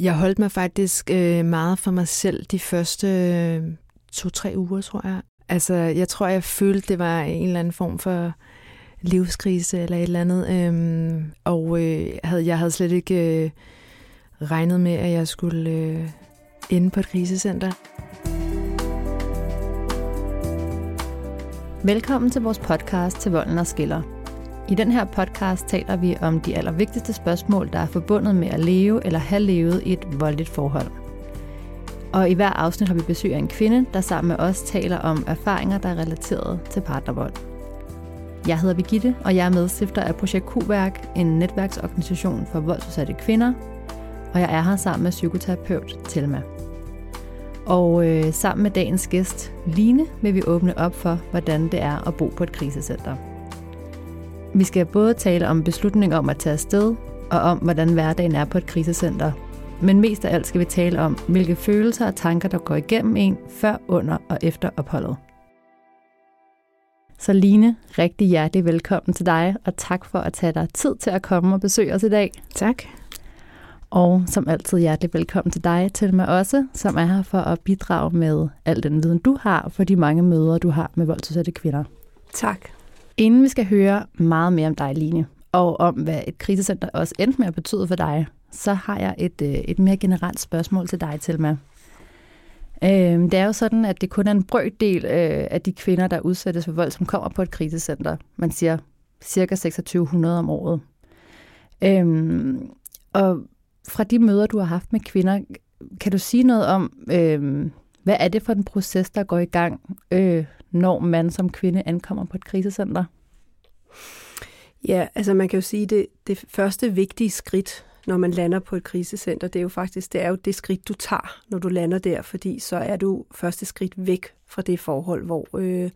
Jeg holdt mig faktisk øh, meget for mig selv de første øh, to-tre uger, tror jeg. Altså, jeg tror, jeg følte, det var en eller anden form for livskrise eller et eller andet. Øhm, og øh, havde, jeg havde slet ikke øh, regnet med, at jeg skulle øh, ende på et krisecenter. Velkommen til vores podcast til Volden og Skiller. I den her podcast taler vi om de allervigtigste spørgsmål, der er forbundet med at leve eller have levet i et voldeligt forhold. Og i hver afsnit har vi besøg af en kvinde, der sammen med os taler om erfaringer, der er relateret til partnervold. Jeg hedder Vigitte, og jeg er medstifter af Projekt Q-værk, en netværksorganisation for voldsudsatte kvinder, og jeg er her sammen med psykoterapeut Telma. Og øh, sammen med dagens gæst, Line, vil vi åbne op for, hvordan det er at bo på et krisecenter. Vi skal både tale om beslutningen om at tage afsted, og om, hvordan hverdagen er på et krisecenter. Men mest af alt skal vi tale om, hvilke følelser og tanker, der går igennem en før, under og efter opholdet. Så Line, rigtig hjertelig velkommen til dig, og tak for at tage dig tid til at komme og besøge os i dag. Tak. Og som altid hjertelig velkommen til dig, til mig også, som er her for at bidrage med al den viden, du har for de mange møder, du har med voldsudsatte kvinder. Tak. Inden vi skal høre meget mere om dig, Line, og om hvad et krisecenter også endte med at betyde for dig, så har jeg et, øh, et mere generelt spørgsmål til dig, Tilma. Øhm, det er jo sådan, at det kun er en brøkdel øh, af de kvinder, der udsættes for vold, som kommer på et krisecenter. Man siger cirka 2600 om året. Øhm, og fra de møder, du har haft med kvinder, kan du sige noget om, øhm, hvad er det for en proces, der går i gang, øh, når man som kvinde ankommer på et krisecenter? Ja, altså man kan jo sige, det, det første vigtige skridt, når man lander på et krisecenter, det er jo faktisk det er jo det skridt, du tager, når du lander der, fordi så er du første skridt væk fra det forhold, hvor, øh,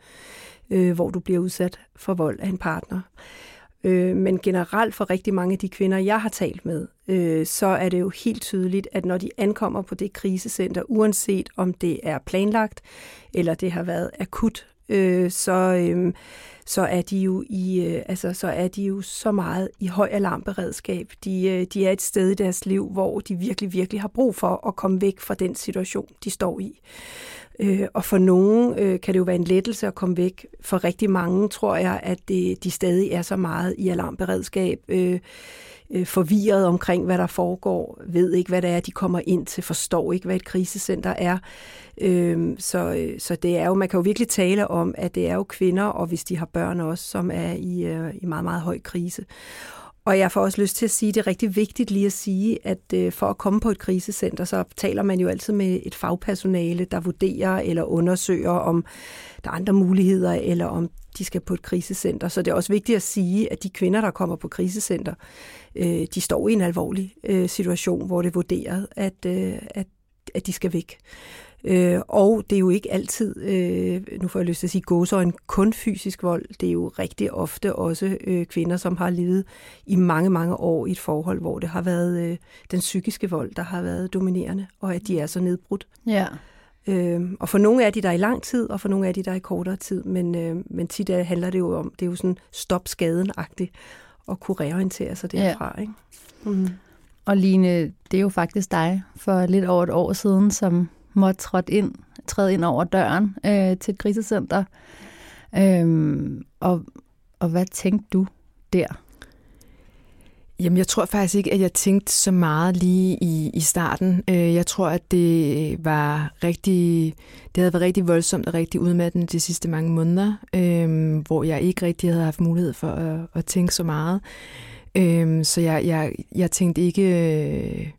øh, hvor du bliver udsat for vold af en partner. Øh, Øh, men generelt for rigtig mange af de kvinder, jeg har talt med, øh, så er det jo helt tydeligt, at når de ankommer på det krisecenter, uanset om det er planlagt, eller det har været akut, øh, så, øh, så er de jo i, øh, altså, så er de jo så meget i høj alarmberedskab. De, øh, de er et sted i deres liv, hvor de virkelig, virkelig har brug for at komme væk fra den situation, de står i. Øh, og for nogen øh, kan det jo være en lettelse at komme væk. For rigtig mange tror jeg, at det, de stadig er så meget i alarmberedskab, øh, øh, forvirret omkring, hvad der foregår, ved ikke, hvad det er, de kommer ind til, forstår ikke, hvad et krisecenter er. Øh, så, øh, så det er jo, man kan jo virkelig tale om, at det er jo kvinder, og hvis de har børn også, som er i, øh, i meget, meget høj krise. Og jeg får også lyst til at sige, at det er rigtig vigtigt lige at sige, at øh, for at komme på et krisecenter, så taler man jo altid med et fagpersonale, der vurderer eller undersøger, om der er andre muligheder, eller om de skal på et krisecenter. Så det er også vigtigt at sige, at de kvinder, der kommer på krisecenter, øh, de står i en alvorlig øh, situation, hvor det er vurderet, at, øh, at, at de skal væk. Øh, og det er jo ikke altid, øh, nu får jeg lyst til at sige gåsøjne, kun fysisk vold. Det er jo rigtig ofte også øh, kvinder, som har levet i mange, mange år i et forhold, hvor det har været øh, den psykiske vold, der har været dominerende, og at de er så nedbrudt. Ja. Øh, og for nogle er de der i lang tid, og for nogle er de der i kortere tid, men, øh, men tit handler det jo om, det er jo sådan stop skaden-agtigt, at kunne reorientere sig derfra. Ja. Ikke? Mm. Og Line, det er jo faktisk dig for lidt over et år siden, som måtte trådt ind, træde ind over døren øh, til et krisecenter. Øhm, og, og hvad tænkte du der? Jamen, jeg tror faktisk ikke, at jeg tænkte så meget lige i, i starten. Øh, jeg tror, at det var rigtig, det havde været rigtig voldsomt og rigtig udmattende de sidste mange måneder, øh, hvor jeg ikke rigtig havde haft mulighed for at, at tænke så meget. Øh, så jeg, jeg, jeg tænkte ikke... Øh,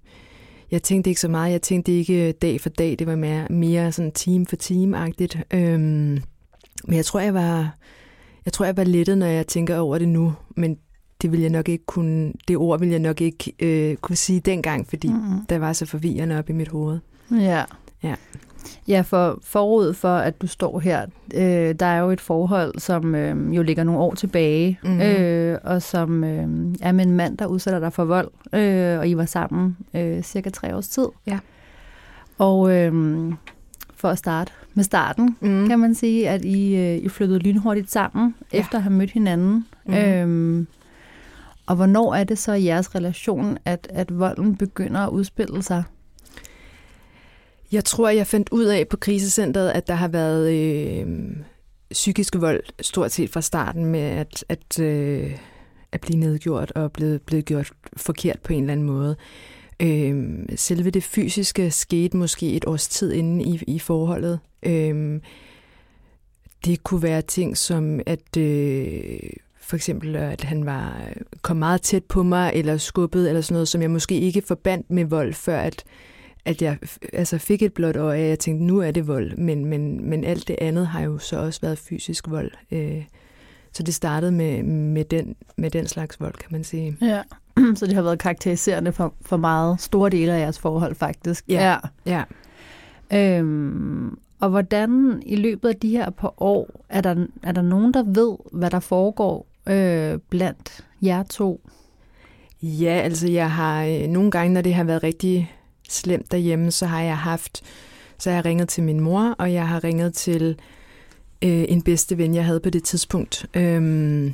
jeg tænkte ikke så meget. Jeg tænkte ikke dag for dag. Det var mere, mere sådan team for team-agtigt. Øhm, men jeg tror, jeg var, jeg tror, jeg var lettet, når jeg tænker over det nu. Men det vil jeg nok ikke kunne, det ord vil jeg nok ikke øh, kunne sige dengang, fordi mm-hmm. der var så forvirrende op i mit hoved. Ja. Ja. Ja, for forud for, at du står her, øh, der er jo et forhold, som øh, jo ligger nogle år tilbage, mm-hmm. øh, og som øh, er med en mand, der udsætter dig for vold, øh, og I var sammen øh, cirka tre års tid. Ja. Og øh, for at starte med starten, mm. kan man sige, at I, øh, I flyttede lynhurtigt sammen, ja. efter at have mødt hinanden. Mm. Øh, og hvornår er det så i jeres relation, at, at volden begynder at udspille sig? Jeg tror, jeg fandt ud af på krisecentret, at der har været øh, psykisk vold stort set fra starten med at, at, øh, at blive nedgjort og blevet, blevet gjort forkert på en eller anden måde. Øh, selve det fysiske skete måske et års tid inde i, i forholdet. Øh, det kunne være ting som, at øh, for eksempel, at han var kom meget tæt på mig, eller skubbet, eller sådan noget, som jeg måske ikke forbandt med vold, før at, at jeg altså fik et blåt øje, og jeg tænkte, nu er det vold. Men, men, men alt det andet har jo så også været fysisk vold. Øh, så det startede med, med, den, med den slags vold, kan man sige. Ja, så det har været karakteriserende for, for meget store dele af jeres forhold, faktisk. Ja, ja. Øhm, og hvordan i løbet af de her par år, er der, er der nogen, der ved, hvad der foregår øh, blandt jer to? Ja, altså jeg har øh, nogle gange, når det har været rigtig slemt derhjemme, så har jeg haft, så har jeg ringet til min mor, og jeg har ringet til øh, en bedste ven, jeg havde på det tidspunkt. Øhm,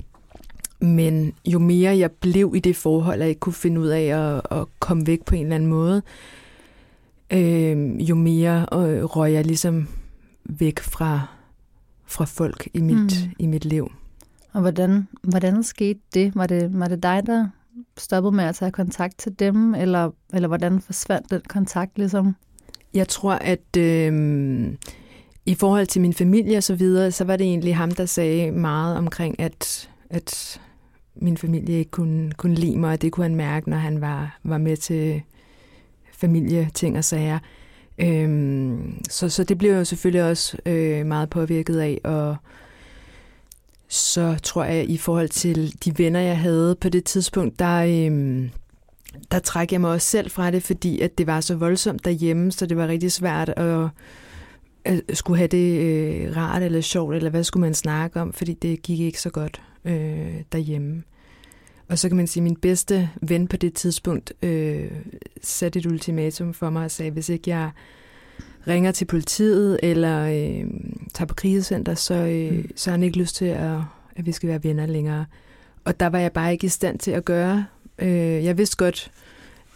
men jo mere jeg blev i det forhold, at jeg ikke kunne finde ud af at, at komme væk på en eller anden måde, øh, jo mere øh, røg jeg ligesom væk fra, fra folk i mit, mm. i mit liv. Og hvordan, hvordan skete det? Var, det? var det dig, der stoppede med at tage kontakt til dem, eller, eller hvordan forsvandt den kontakt ligesom? Jeg tror, at øh, i forhold til min familie og så videre, så var det egentlig ham, der sagde meget omkring, at, at min familie ikke kunne, kunne lide mig, og det kunne han mærke, når han var, var med til familieting og sager. Øhm, så, så det blev jo selvfølgelig også øh, meget påvirket af, og så tror jeg, i forhold til de venner, jeg havde på det tidspunkt, der, øhm, der trækker jeg mig også selv fra det, fordi at det var så voldsomt derhjemme, så det var rigtig svært at, at skulle have det øh, rart eller sjovt, eller hvad skulle man snakke om, fordi det gik ikke så godt øh, derhjemme. Og så kan man sige, at min bedste ven på det tidspunkt øh, satte et ultimatum for mig og sagde, hvis ikke jeg ringer til politiet eller øh, tager på krisecenter, så, øh, mm. så har han ikke lyst til, at, at vi skal være venner længere. Og der var jeg bare ikke i stand til at gøre. Øh, jeg vidste godt,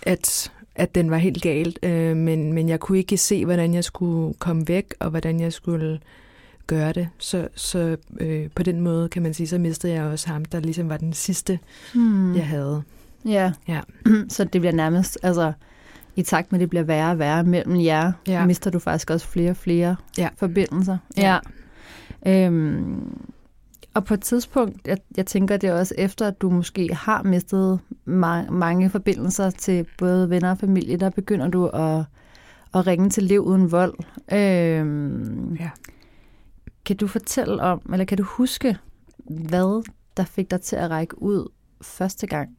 at, at den var helt galt, øh, men, men jeg kunne ikke se, hvordan jeg skulle komme væk, og hvordan jeg skulle gøre det. Så, så øh, på den måde kan man sige, så mistede jeg også ham, der ligesom var den sidste, hmm. jeg havde. Ja. ja, så det bliver nærmest, altså i takt med, at det bliver værre og værre mellem jer, ja. mister du faktisk også flere og flere ja. forbindelser. Ja. ja. Øhm, og på et tidspunkt, jeg, jeg tænker det også efter, at du måske har mistet ma- mange forbindelser til både venner og familie, der begynder du at, at ringe til liv uden vold. Øhm, ja. Kan du fortælle om, eller kan du huske, hvad der fik dig til at række ud første gang?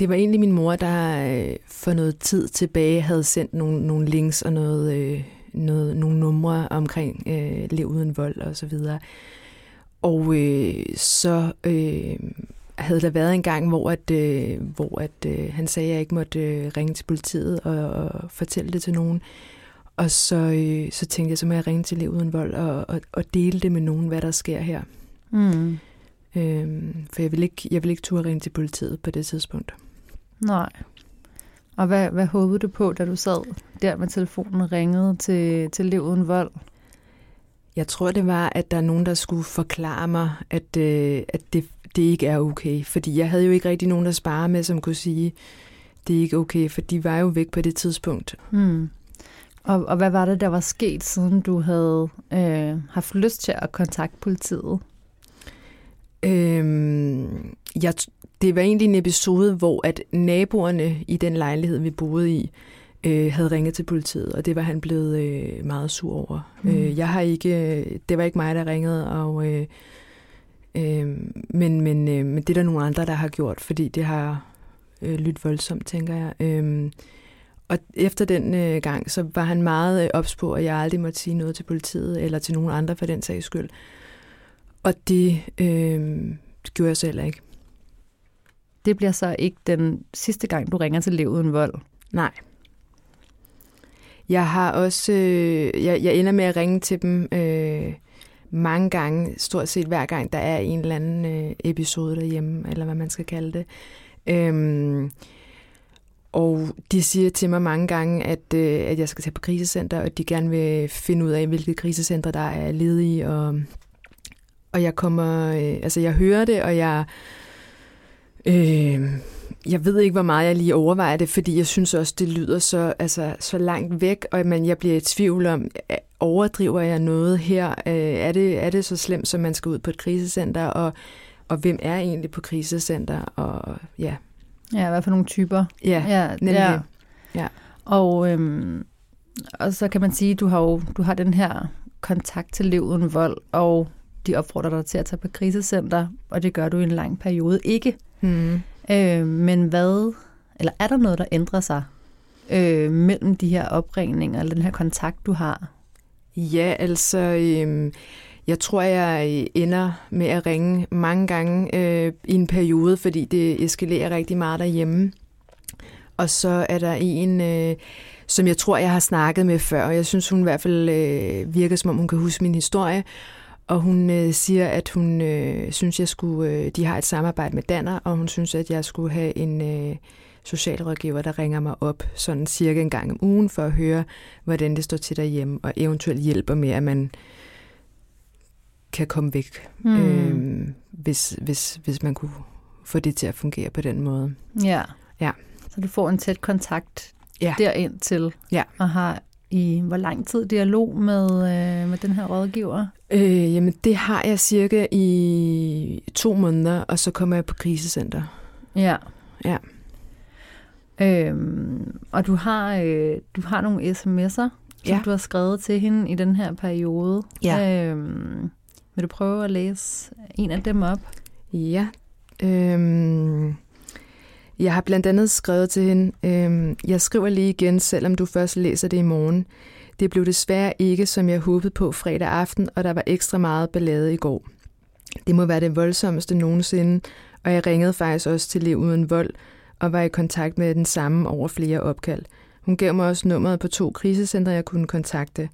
Det var egentlig min mor, der øh, for noget tid tilbage havde sendt nogle, nogle links og noget, øh, noget, nogle numre omkring øh, liv uden vold og så videre. Og øh, så øh, havde der været en gang, hvor, at, øh, hvor at, øh, han sagde, at jeg ikke måtte øh, ringe til politiet og, og fortælle det til nogen. Og så, øh, så tænkte jeg, så må jeg ringe til Liv Uden Vold og, og, og dele det med nogen, hvad der sker her. Mm. Øhm, for jeg vil, ikke, jeg vil ikke turde ringe til politiet på det tidspunkt. Nej. Og hvad, hvad håbede du på, da du sad der med telefonen ringede til, til Liv Uden Vold? Jeg tror, det var, at der er nogen, der skulle forklare mig, at, øh, at det, det ikke er okay. Fordi jeg havde jo ikke rigtig nogen, der sparer med, som kunne sige, det er ikke okay, for de var jo væk på det tidspunkt. Mm. Og, og hvad var det, der var sket, siden du havde øh, haft lyst til at kontakte politiet? Øhm, jeg, det var egentlig en episode, hvor at naboerne i den lejlighed, vi boede i, øh, havde ringet til politiet, og det var han blevet øh, meget sur over. Mm. Øh, jeg har ikke, det var ikke mig, der ringede, og, øh, øh, men, men, øh, men det er der nogle andre, der har gjort, fordi det har øh, lyttet voldsomt, tænker jeg. Øh, og efter den øh, gang, så var han meget øh, ops på, at jeg aldrig måtte sige noget til politiet, eller til nogen andre for den sags skyld. Og det, øh, gjorde jeg selv ikke. Det bliver så ikke den sidste gang, du ringer til Liv Uden Vold? Nej. Jeg har også, øh, jeg, jeg ender med at ringe til dem øh, mange gange, stort set hver gang, der er en eller anden øh, episode derhjemme, eller hvad man skal kalde det. Øh, og de siger til mig mange gange, at, øh, at jeg skal tage på krisecenter, og at de gerne vil finde ud af, hvilke krisecenter der er ledige. Og, og jeg kommer, øh, altså jeg hører det, og jeg, øh, jeg ved ikke, hvor meget jeg lige overvejer det, fordi jeg synes også, det lyder så, altså, så langt væk, og man, jeg bliver i tvivl om, overdriver jeg noget her? Øh, er, det, er det så slemt, som man skal ud på et krisecenter? Og, og hvem er egentlig på krisecenter? Og ja, Ja, hvad for nogle typer. Ja, ja nemlig. Ja. ja. Og, øhm, og så kan man sige, du har jo du har den her kontakt til liv uden vold, og de opfordrer dig til at tage på krisecenter, og det gør du i en lang periode ikke. Mm. Øh, men hvad, eller er der noget, der ændrer sig øh, mellem de her opringninger, eller den her kontakt, du har? Ja, altså... Øh, jeg tror, jeg ender med at ringe mange gange øh, i en periode, fordi det eskalerer rigtig meget derhjemme. Og så er der en, øh, som jeg tror, jeg har snakket med før, og jeg synes, hun i hvert fald øh, virker, som om hun kan huske min historie. Og hun øh, siger, at hun øh, synes, jeg skulle, øh, de har et samarbejde med Danner, og hun synes, at jeg skulle have en øh, socialrådgiver, der ringer mig op sådan cirka en gang om ugen, for at høre, hvordan det står til derhjemme, og eventuelt hjælper med, at man kan komme væk, mm. øh, hvis, hvis, hvis man kunne få det til at fungere på den måde. Ja. ja. Så du får en tæt kontakt ja. derind til, ja. og har i hvor lang tid dialog med, øh, med den her rådgiver? Øh, jamen, det har jeg cirka i to måneder, og så kommer jeg på krisecenter. Ja. Ja. Øhm, og du har, øh, du har nogle sms'er, som ja. du har skrevet til hende i den her periode. Ja. Øhm, vil du prøve at læse en af dem op? Ja. Øhm, jeg har blandt andet skrevet til hende, øhm, jeg skriver lige igen, selvom du først læser det i morgen. Det blev desværre ikke, som jeg håbede på fredag aften, og der var ekstra meget ballade i går. Det må være det voldsomste nogensinde, og jeg ringede faktisk også til Liv Uden Vold, og var i kontakt med den samme over flere opkald. Hun gav mig også nummeret på to krisecentre, jeg kunne kontakte.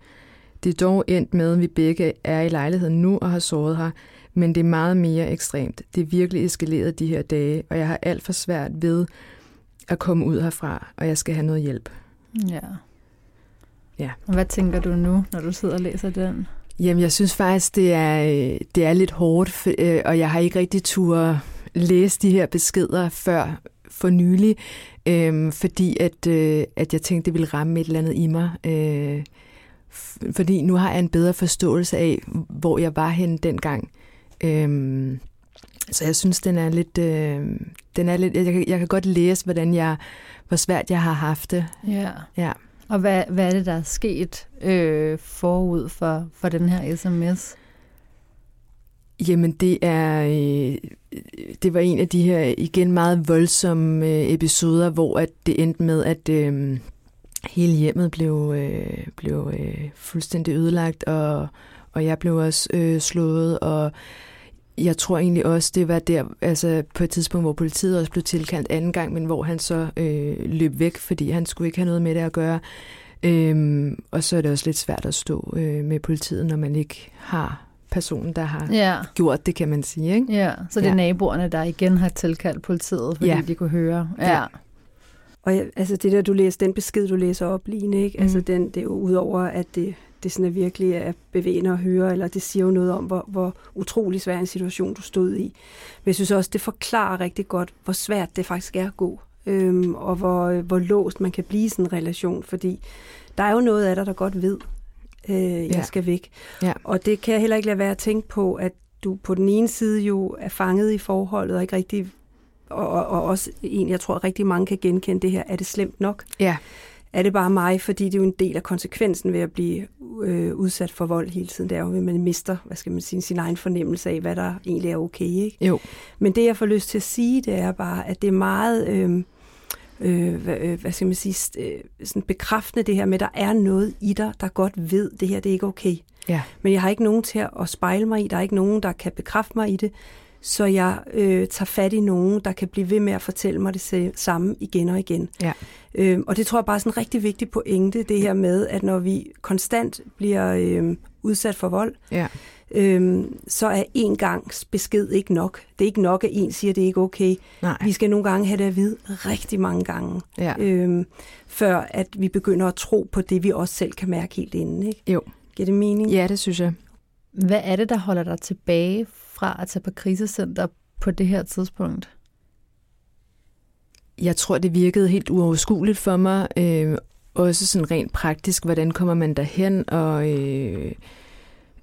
Det er dog endt med, at vi begge er i lejligheden nu og har såret her, men det er meget mere ekstremt. Det er virkelig eskaleret de her dage, og jeg har alt for svært ved at komme ud herfra, og jeg skal have noget hjælp. Ja. Ja. Og hvad tænker du nu, når du sidder og læser den? Jamen, jeg synes faktisk, det er, det er lidt hårdt, øh, og jeg har ikke rigtig tur læse de her beskeder før for nylig, øh, fordi at, øh, at jeg tænkte, det ville ramme et eller andet i mig. Øh, fordi nu har jeg en bedre forståelse af, hvor jeg var henne dengang. Øhm, så jeg synes, den er lidt... Øh, den er lidt jeg, kan, jeg kan godt læse, hvordan jeg, hvor svært jeg har haft det. Ja. ja. Og hvad, hvad er det, der er sket øh, forud for, for den her sms? Jamen, det er... Øh, det var en af de her igen meget voldsomme øh, episoder, hvor at det endte med, at... Øh, hele hjemmet blev, øh, blev øh, fuldstændig ødelagt, og, og jeg blev også øh, slået, og jeg tror egentlig også, det var der, altså på et tidspunkt, hvor politiet også blev tilkaldt anden gang, men hvor han så øh, løb væk, fordi han skulle ikke have noget med det at gøre. Øhm, og så er det også lidt svært at stå øh, med politiet, når man ikke har personen, der har ja. gjort det, kan man sige. Ikke? Ja, så det er ja. naboerne, der igen har tilkaldt politiet, fordi ja. de kunne høre. Ja. ja. Og altså det der, du læser, den besked, du læser op, Line, ikke? Mm. Altså den, det er jo udover, at det, det sådan er virkelig er bevægende at høre, eller det siger jo noget om, hvor, hvor utrolig svær en situation, du stod i. Men jeg synes også, det forklarer rigtig godt, hvor svært det faktisk er at gå, øhm, og hvor, hvor låst man kan blive i sådan en relation, fordi der er jo noget af dig, der godt ved, øh, jeg ja. skal væk. Ja. Og det kan jeg heller ikke lade være at tænke på, at du på den ene side jo er fanget i forholdet, og ikke rigtig og, og, og også en, jeg tror rigtig mange kan genkende det her, er det slemt nok? Ja. Er det bare mig, fordi det er jo en del af konsekvensen ved at blive øh, udsat for vold hele tiden, det er jo, at man mister, hvad skal man sige, sin egen fornemmelse af, hvad der egentlig er okay, ikke? Jo. Men det, jeg får lyst til at sige, det er bare, at det er meget... Øh, øh, hvad, øh, hvad skal man sige, øh, sådan bekræftende det her med, at der er noget i dig, der godt ved, det her det er ikke okay. Ja. Men jeg har ikke nogen til at spejle mig i, der er ikke nogen, der kan bekræfte mig i det så jeg øh, tager fat i nogen, der kan blive ved med at fortælle mig det samme igen og igen. Ja. Øh, og det tror jeg bare er sådan en rigtig vigtig pointe, det her med, at når vi konstant bliver øh, udsat for vold, ja. øhm, så er en gangs besked ikke nok. Det er ikke nok, at en siger, at det er ikke okay. Nej. Vi skal nogle gange have det at vide rigtig mange gange, Ja. øhm, før at vi begynder at tro på det, vi også selv kan mærke helt inden. Ikke? Jo. Giver det mening? Ja, det synes jeg. Hvad er det, der holder dig tilbage fra at tage på krisecenter på det her tidspunkt? Jeg tror, det virkede helt uoverskueligt for mig. Øh, også sådan rent praktisk, hvordan kommer man derhen, og, øh,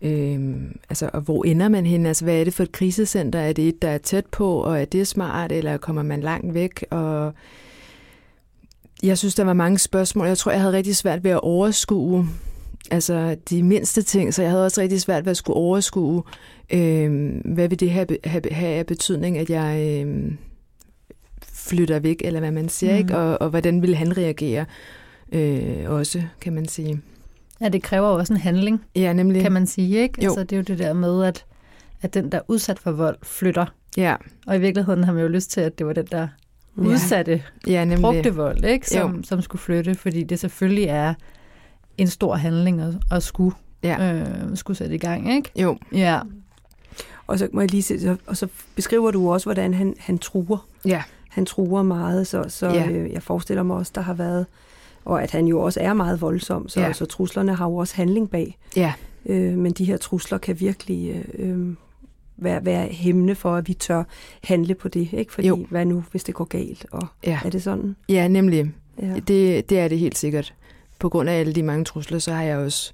øh, altså, og hvor ender man hen? Altså, hvad er det for et krisecenter? Er det et, der er tæt på, og er det smart, eller kommer man langt væk? Og jeg synes, der var mange spørgsmål. Jeg tror, jeg havde rigtig svært ved at overskue altså de mindste ting, så jeg havde også rigtig svært ved at skulle overskue, øh, hvad vil det have, have, have af betydning, at jeg øh, flytter væk, eller hvad man siger, mm. ikke? Og, og hvordan ville han reagere øh, også, kan man sige. Ja, det kræver jo også en handling, Ja, nemlig. kan man sige, ikke? Jo. Altså, det er jo det der med, at, at den, der er udsat for vold, flytter. Ja, Og i virkeligheden har man jo lyst til, at det var den, der Ja. udsatte, ja nemlig. brugte vold, ikke? Som, Jo. som skulle flytte, fordi det selvfølgelig er en stor handling at, at skulle, Ja. øh, skulle sætte i gang, ikke? Jo, Ja. Og så må jeg lige se, så- og så beskriver du også, hvordan han, han truer. ja, Han truer meget, så, så Ja. øh, jeg forestiller mig også, der har været, og at han jo også er meget voldsom, så, Ja. så truslerne har jo også handling bag. ja, Øh, men de her trusler kan virkelig øh, øh, være, være hæmmende for, at vi tør handle på det. Ikke? Fordi Jo. hvad nu, hvis det går galt? Og ja. er det sådan? Ja, nemlig. Ja. Det, det er det helt sikkert. På grund af alle de mange trusler, så har jeg også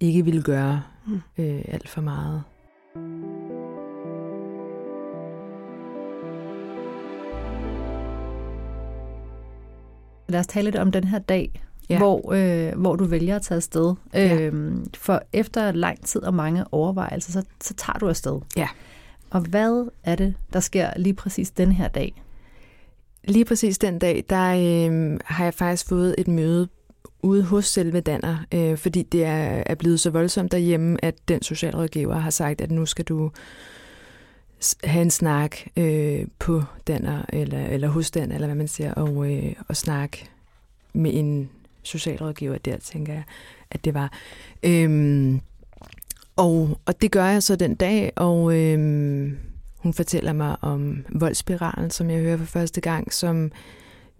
ikke ville gøre Mm. øh, alt for meget. Lad os tale lidt om den her dag, ja. Hvor, øh, hvor du vælger at tage afsted. Ja. Øhm, for efter lang tid og mange overvejelser, så, så tager du afsted. Ja. Og hvad er det, der sker lige præcis den her dag? Lige præcis den dag, der øh, har jeg faktisk fået et møde ude hos selve Danner, øh, fordi det er, er blevet så voldsomt derhjemme, at den socialrådgiver har sagt, at nu skal du have en snak øh, på Danner, eller, eller hos Danner, eller hvad man siger, og, øh, og snakke med en socialrådgiver der, tænker jeg, at det var. Øhm, og, og det gør jeg så den dag, og øhm, hun fortæller mig om voldsspiralen, som jeg hører for første gang, som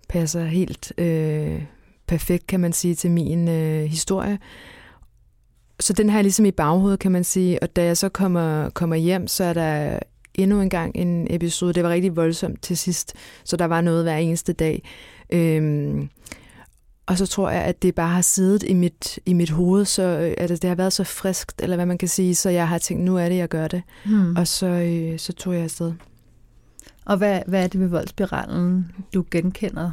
passer helt øh, perfekt, kan man sige, til min øh, historie. Så den har jeg ligesom i baghovedet, kan man sige. Og da jeg så kommer, kommer hjem, så er der endnu en gang en episode. Det var rigtig voldsomt til sidst, så der var noget hver eneste dag. Øhm, og så tror jeg, at det bare har siddet i mit, i mit hoved, så øh, at det har været så friskt, eller hvad man kan sige, så jeg har tænkt, nu er det, jeg gør det. Hmm. Og så, øh, så tog jeg afsted. Og hvad, hvad er det ved voldsspiralen, du genkender?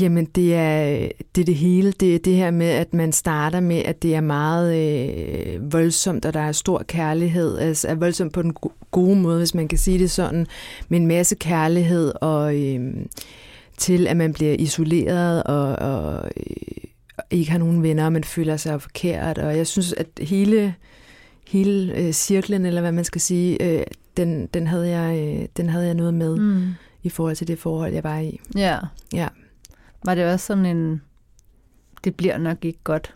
Jamen, det er, det er det hele. Det er det her med, at man starter med, at det er meget øh, voldsomt, og der er stor kærlighed. Altså er voldsomt på den go- gode måde, hvis man kan sige det sådan. Med en masse kærlighed, og øh, til at man bliver isoleret, og, og øh, ikke har nogen venner, og man føler sig forkert. Og jeg synes, at hele, hele øh, cirklen, eller hvad man skal sige, øh, den, den, havde jeg, øh, den havde jeg noget med Mm. i forhold til det forhold, jeg var i. Ja. Ja. Var det også sådan en, det bliver nok ikke godt?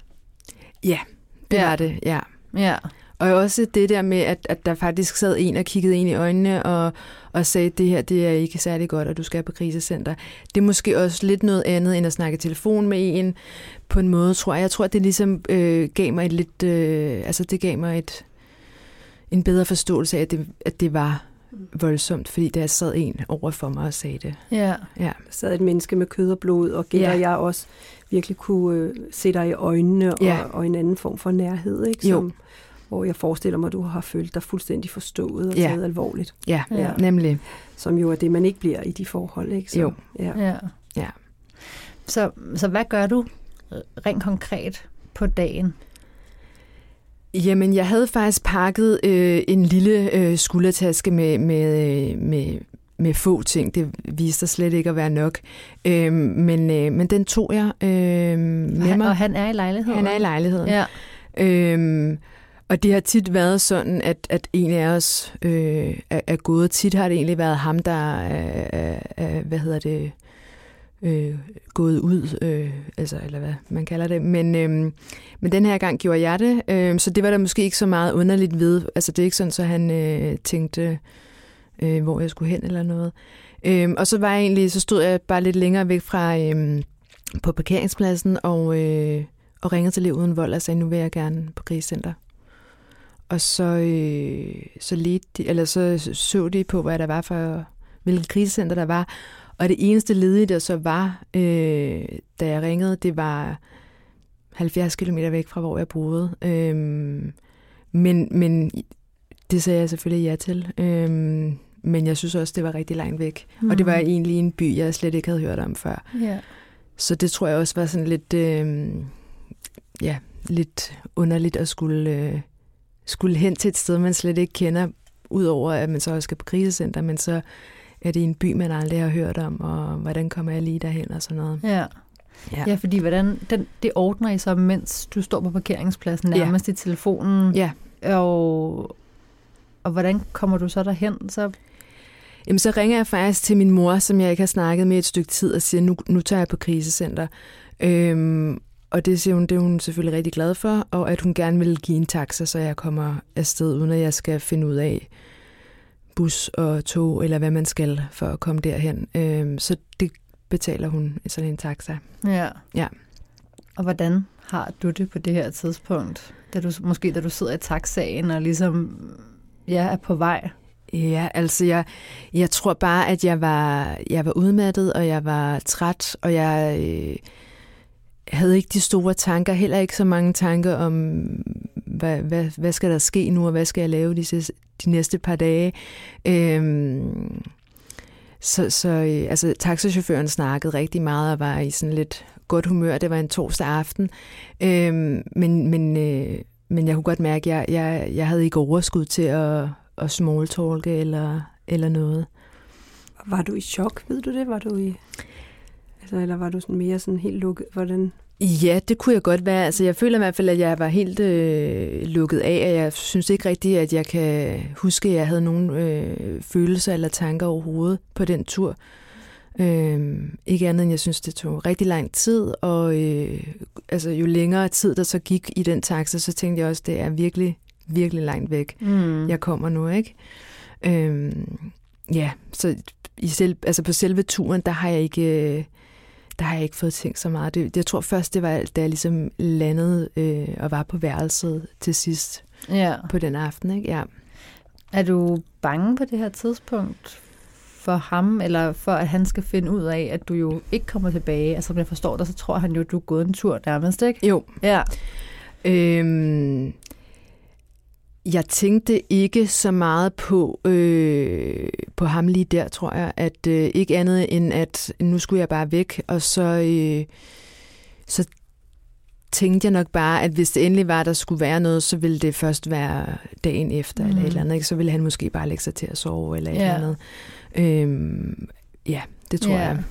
Det Ja. var det, ja. Ja. Og også det der med, at, at der faktisk sad en og kiggede ind i øjnene og, og sagde, det her det er ikke særlig godt, og du skal på krisecenter. Det er måske også lidt noget andet, end at snakke telefon med en på en måde, tror jeg. Jeg tror, at det ligesom øh, gav mig et lidt, øh, altså det gav mig et, en bedre forståelse af, at det, at det var voldsomt, fordi der sad en over for mig og sagde det. Ja. Ja, Der sad et menneske med kød og blod, og gætter Ja. jeg også virkelig kunne øh, se dig i øjnene, og, Ja. og en anden form for nærhed, ikke? Jo. Som, hvor jeg forestiller mig, at du har følt dig fuldstændig forstået og Ja. taget alvorligt. ja, Ja. ja. nemlig. Som jo er det, man ikke bliver i de forhold, ikke? Så, Jo. Ja. Ja. Ja. Så, så hvad gør du rent konkret på dagen? Jamen, jeg havde faktisk pakket øh, en lille øh, skuldertaske med, med, øh, med, med få ting. Det viste sig slet ikke at være nok. Øh, men, øh, men den tog jeg øh, med Han, mig. og han er i lejligheden? Han er i lejligheden. Ja. Øhm, og det har tit været sådan, at, at en af os øh, er, er gået. Tit har det egentlig været ham, der er, er, er hvad hedder det, øh, gået ud, øh, altså, eller hvad man kalder det. Men, øh, men den her gang gjorde jeg det, øh, så det var der måske ikke så meget underligt ved. Altså det er ikke sådan, så han øh, tænkte, øh, hvor jeg skulle hen eller noget. Øh, og så var jeg egentlig, så stod jeg bare lidt længere væk fra øh, på parkeringspladsen og, øh, og ringede til Liv Uden Vold og sagde, nu vil jeg gerne på krisecenter. Og så, øh, så, ledte de, eller så så de på, hvad der var for, hvilket krisecenter der var. Og det eneste ledige, der så var, øh, da jeg ringede, det var 70 km væk fra, hvor jeg boede. Øh, men, men det sagde jeg selvfølgelig ja til. Øh, men jeg synes også, det var rigtig langt væk. Mm. Og det var mm. egentlig en by, jeg slet ikke havde hørt om før. Yeah. Så det tror jeg også var sådan lidt, øh, ja, lidt underligt at skulle, øh, skulle hen til et sted, man slet ikke kender, udover at man så også skal på krisecenter, men så er det en by, man aldrig har hørt om, og hvordan kommer jeg lige derhen og sådan noget. Ja. Ja. ja, fordi hvordan, den, det ordner I så, mens du står på parkeringspladsen nærmest ja. i telefonen. Ja. Og, og hvordan kommer du så derhen? Så Jamen, så ringer jeg faktisk til min mor, som jeg ikke har snakket med et stykke tid, og siger, nu, nu tager jeg på krisecenter. Øhm, og det siger hun, det er hun selvfølgelig rigtig glad for, og at hun gerne vil give en taxa, så jeg kommer afsted, uden at jeg skal finde ud af bus og tog, eller hvad man skal for at komme derhen. Øhm, så det betaler hun i sådan en taxa. Ja. Ja. Og hvordan har du det på det her tidspunkt? Da du, måske da du sidder i taxaen og ligesom ja, er på vej Ja, altså jeg, jeg tror bare, at jeg var, jeg var udmattet, og jeg var træt, og jeg øh, havde ikke de store tanker, heller ikke så mange tanker om, hvad, hvad, hvad skal der ske nu, og hvad skal jeg lave de, de næste par dage. Øhm, så så øh, altså, taxachaufføren snakkede rigtig meget og var i sådan lidt godt humør. Det var en torsdag aften. Øhm, men, men, øh, men jeg kunne godt mærke, at jeg, jeg, jeg havde ikke overskud til at at smalltalke eller, eller noget. Var du i chok, ved du det? Var du i, altså, eller var du sådan mere sådan helt lukket? Hvordan? Ja, det kunne jeg godt være. Altså, jeg føler i hvert fald, at jeg var helt øh, lukket af, og jeg synes ikke rigtigt, at jeg kan huske, at jeg havde nogen øh, følelser eller tanker overhovedet på den tur. Øh, ikke andet end, jeg synes, det tog rigtig lang tid, og øh, altså, jo længere tid, der så gik i den taxa, så tænkte jeg også, det er virkelig virkelig langt væk, mm. jeg kommer nu, ikke? Øhm, ja, så i selv, altså på selve turen, der har jeg ikke... Der har jeg ikke fået tænkt så meget. Det, jeg tror først, det var, da jeg ligesom landede øh, og var på værelset til sidst ja. på den aften. Ikke? Ja. Er du bange på det her tidspunkt for ham, eller for at han skal finde ud af, at du jo ikke kommer tilbage? Altså, som jeg forstår dig, så tror han jo, at du er gået en tur nærmest, ikke? Jo. Ja. Øhm, jeg tænkte ikke så meget på, øh, på ham lige der, tror jeg. At øh, ikke andet end, at nu skulle jeg bare væk. Og så, øh, så tænkte jeg nok bare, at hvis det endelig var, der skulle være noget, så ville det først være dagen efter, mm. eller et mm. eller andet. Ikke? Så ville han måske bare lægge sig til at sove, eller et ja. eller andet. Øhm, ja, det tror ja. jeg.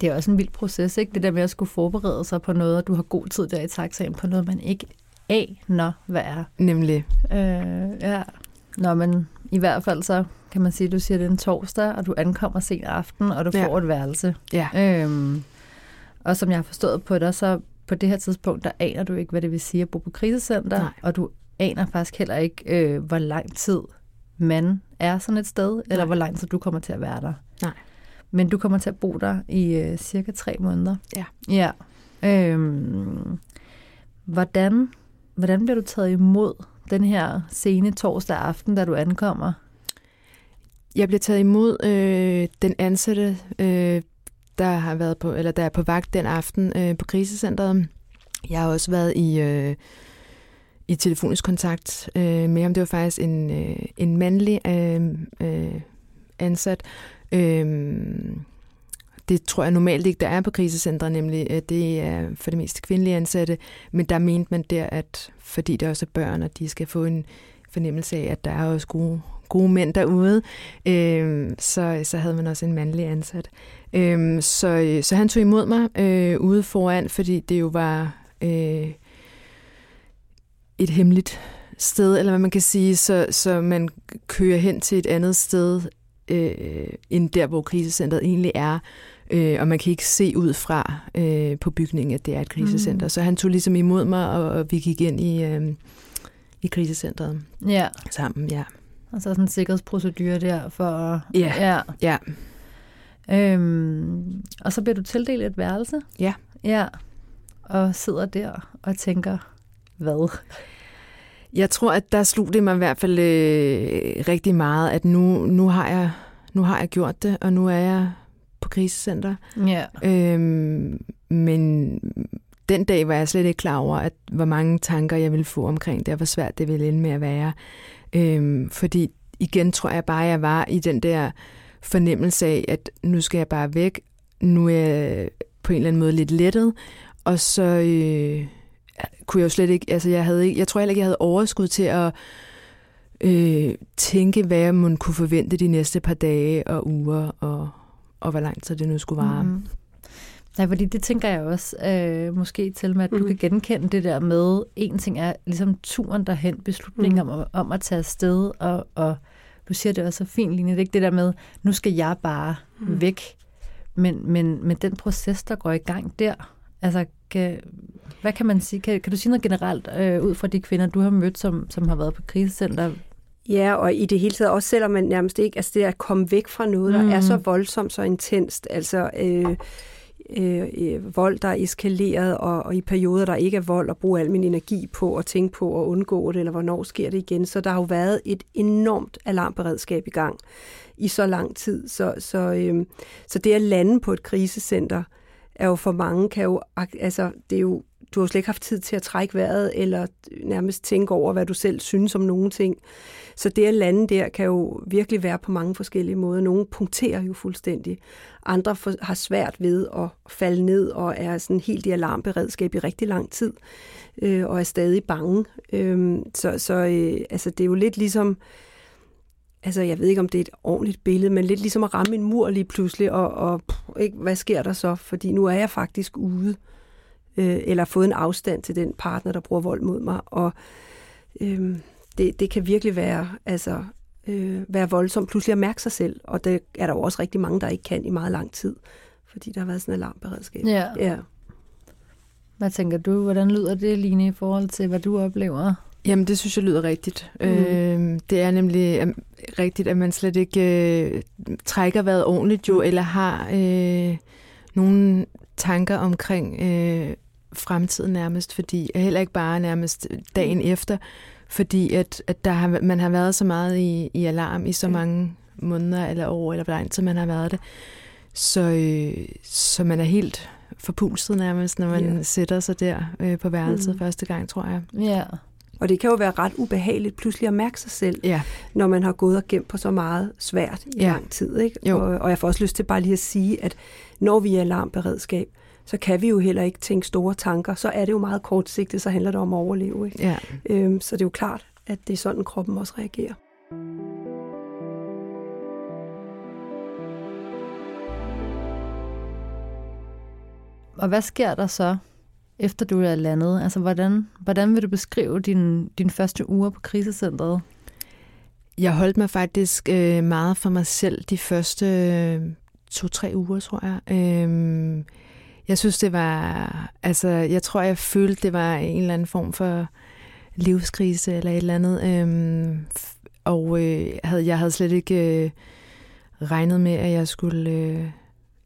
Det er også en vild proces, ikke? Det der med at skulle forberede sig på noget, og du har god tid der i taxaen på noget, man ikke aner, hvad er. Nemlig. Øh, ja. Nå, men i hvert fald så kan man sige, at du siger, at det er en torsdag, og du ankommer sent aften, og du ja. får et værelse. Ja. Øhm, og som jeg har forstået på dig, så på det her tidspunkt, der aner du ikke, hvad det vil sige at bo på krisecenter, Nej. og du aner faktisk heller ikke, øh, hvor lang tid man er sådan et sted, Nej. eller hvor lang tid du kommer til at være der. Nej. Men du kommer til at bo der i øh, cirka tre måneder. Ja. Ja. Øhm, hvordan Hvordan bliver du taget imod den her sene torsdag aften, da du ankommer? Jeg bliver taget imod øh, den ansatte, øh, der har været på, eller der er på vagt den aften øh, på krisecentret. Jeg har også været i, øh, i telefonisk kontakt øh, med ham. Det var faktisk en, øh, en mandlig øh, øh, ansat. Øh, det tror jeg normalt ikke, der er på krisecentre, nemlig at det er for det meste kvindelige ansatte, men der mente man der, at fordi der også er børn, og de skal få en fornemmelse af, at der er også gode, gode mænd derude, øh, så, så havde man også en mandlig ansat. Øh, så, så han tog imod mig øh, ude foran, fordi det jo var øh, et hemmeligt sted, eller hvad man kan sige, så, så man kører hen til et andet sted, øh, end der, hvor krisecentret egentlig er, Øh, og man kan ikke se ud fra øh, på bygningen, at det er et krisecenter. Mm. Så han tog ligesom imod mig, og, og vi gik ind i, øh, i krisecentret Ja, sammen. Ja. og så sådan en sikkerhedsprocedure der for... Ja. ja. ja. Øhm, og så bliver du tildelt et værelse. Ja. Ja, og sidder der og tænker, hvad? Jeg tror, at der slog det mig i hvert fald øh, rigtig meget, at nu, nu, har jeg, nu har jeg gjort det, og nu er jeg på krisecenter. Ja. Øhm, men den dag var jeg slet ikke klar over, at hvor mange tanker jeg ville få omkring det, og hvor svært det ville ende med at være. Øhm, fordi igen tror jeg bare, at jeg var i den der fornemmelse af, at nu skal jeg bare væk. Nu er jeg på en eller anden måde lidt lettet, og så øh, kunne jeg jo slet ikke, altså jeg havde ikke, jeg tror heller ikke, jeg havde overskud til at øh, tænke, hvad jeg må kunne forvente de næste par dage og uger, og, og hvor lang tid det nu skulle vare. Mm. Nej, fordi det tænker jeg også øh, måske til med, at du Mhm. kan genkende det der med, en ting er ligesom turen derhen, beslutningen Mhm. om, om at tage afsted, og, og du siger det også så fint, Line, det er ikke det der med, nu skal jeg bare Mhm. væk, men, men, men den proces, der går i gang der, altså, kan, hvad kan man sige? Kan, kan du sige noget generelt øh, ud fra de kvinder, du har mødt, som, som har været på krisecenter? Ja, og i det hele taget, også selvom man nærmest ikke, altså det at komme væk fra noget, der Mm. er så voldsomt, så intenst, altså øh, øh, øh, vold, der er eskaleret, og, og i perioder, der ikke er vold, at bruge al min energi på at tænke på at undgå det, eller hvornår sker det igen. Så der har jo været et enormt alarmberedskab i gang i så lang tid. Så, så, øh, så det at lande på et krisecenter, er jo for mange, kan jo, altså det er jo, du har jo slet ikke haft tid til at trække vejret, eller nærmest tænke over, hvad du selv synes om nogle ting. Så det at lande der kan jo virkelig være på mange forskellige måder. Nogle punkterer jo fuldstændig. Andre for, har svært ved at falde ned og er sådan helt i alarmberedskab i rigtig lang tid øh, og er stadig bange. Øh, så så øh, altså, det er jo lidt ligesom, altså jeg ved ikke om det er et ordentligt billede, men lidt ligesom at ramme en mur lige pludselig, og, og pff, ikke, hvad sker der så? Fordi nu er jeg faktisk ude, øh, eller fået en afstand til den partner, der bruger vold mod mig, og øh, det, det kan virkelig være, altså, øh, være voldsomt pludselig at mærke sig selv, og det er der jo også rigtig mange, der ikke kan i meget lang tid, fordi der har været sådan en alarmberedskab. Ja. ja. Hvad tænker du? Hvordan lyder det, Line, i forhold til, hvad du oplever? Jamen, det synes jeg lyder rigtigt. Mm. Mm. Øh, det er nemlig øh, rigtigt, at man slet ikke øh, trækker vejret ordentligt jo, eller har øh, nogle tanker omkring øh, fremtiden nærmest, fordi heller ikke bare nærmest dagen mm. efter, fordi at, at der har, man har været så meget i, i alarm i så mange måneder eller år, eller hvor lang tid man har været det. Så, øh, så man er helt forpulset nærmest, når man yeah. sætter sig der øh, på værelset mm. første gang, tror jeg. Ja. Og det kan jo være ret ubehageligt pludselig at mærke sig selv, Ja. når man har gået og gemt på så meget svært i Ja. lang tid. Ikke? Jo. Og, og jeg får også lyst til bare lige at sige, at når vi er alarmberedskab, så kan vi jo heller ikke tænke store tanker. Så er det jo meget kortsigtet, så handler det om at overleve. Ikke? Ja. Øhm, så det er jo klart, at det er sådan, kroppen også reagerer. Og hvad sker der så, efter du er landet? Altså, hvordan, hvordan vil du beskrive din, din første uger på krisecentret? Jeg holdt mig faktisk øh, meget for mig selv de første øh, to-tre uger, tror jeg. Øhm, jeg synes, det var... Altså, jeg tror, jeg følte, det var en eller anden form for livskrise eller et eller andet. Øhm, og øh, havde, jeg havde slet ikke øh, regnet med, at jeg skulle øh,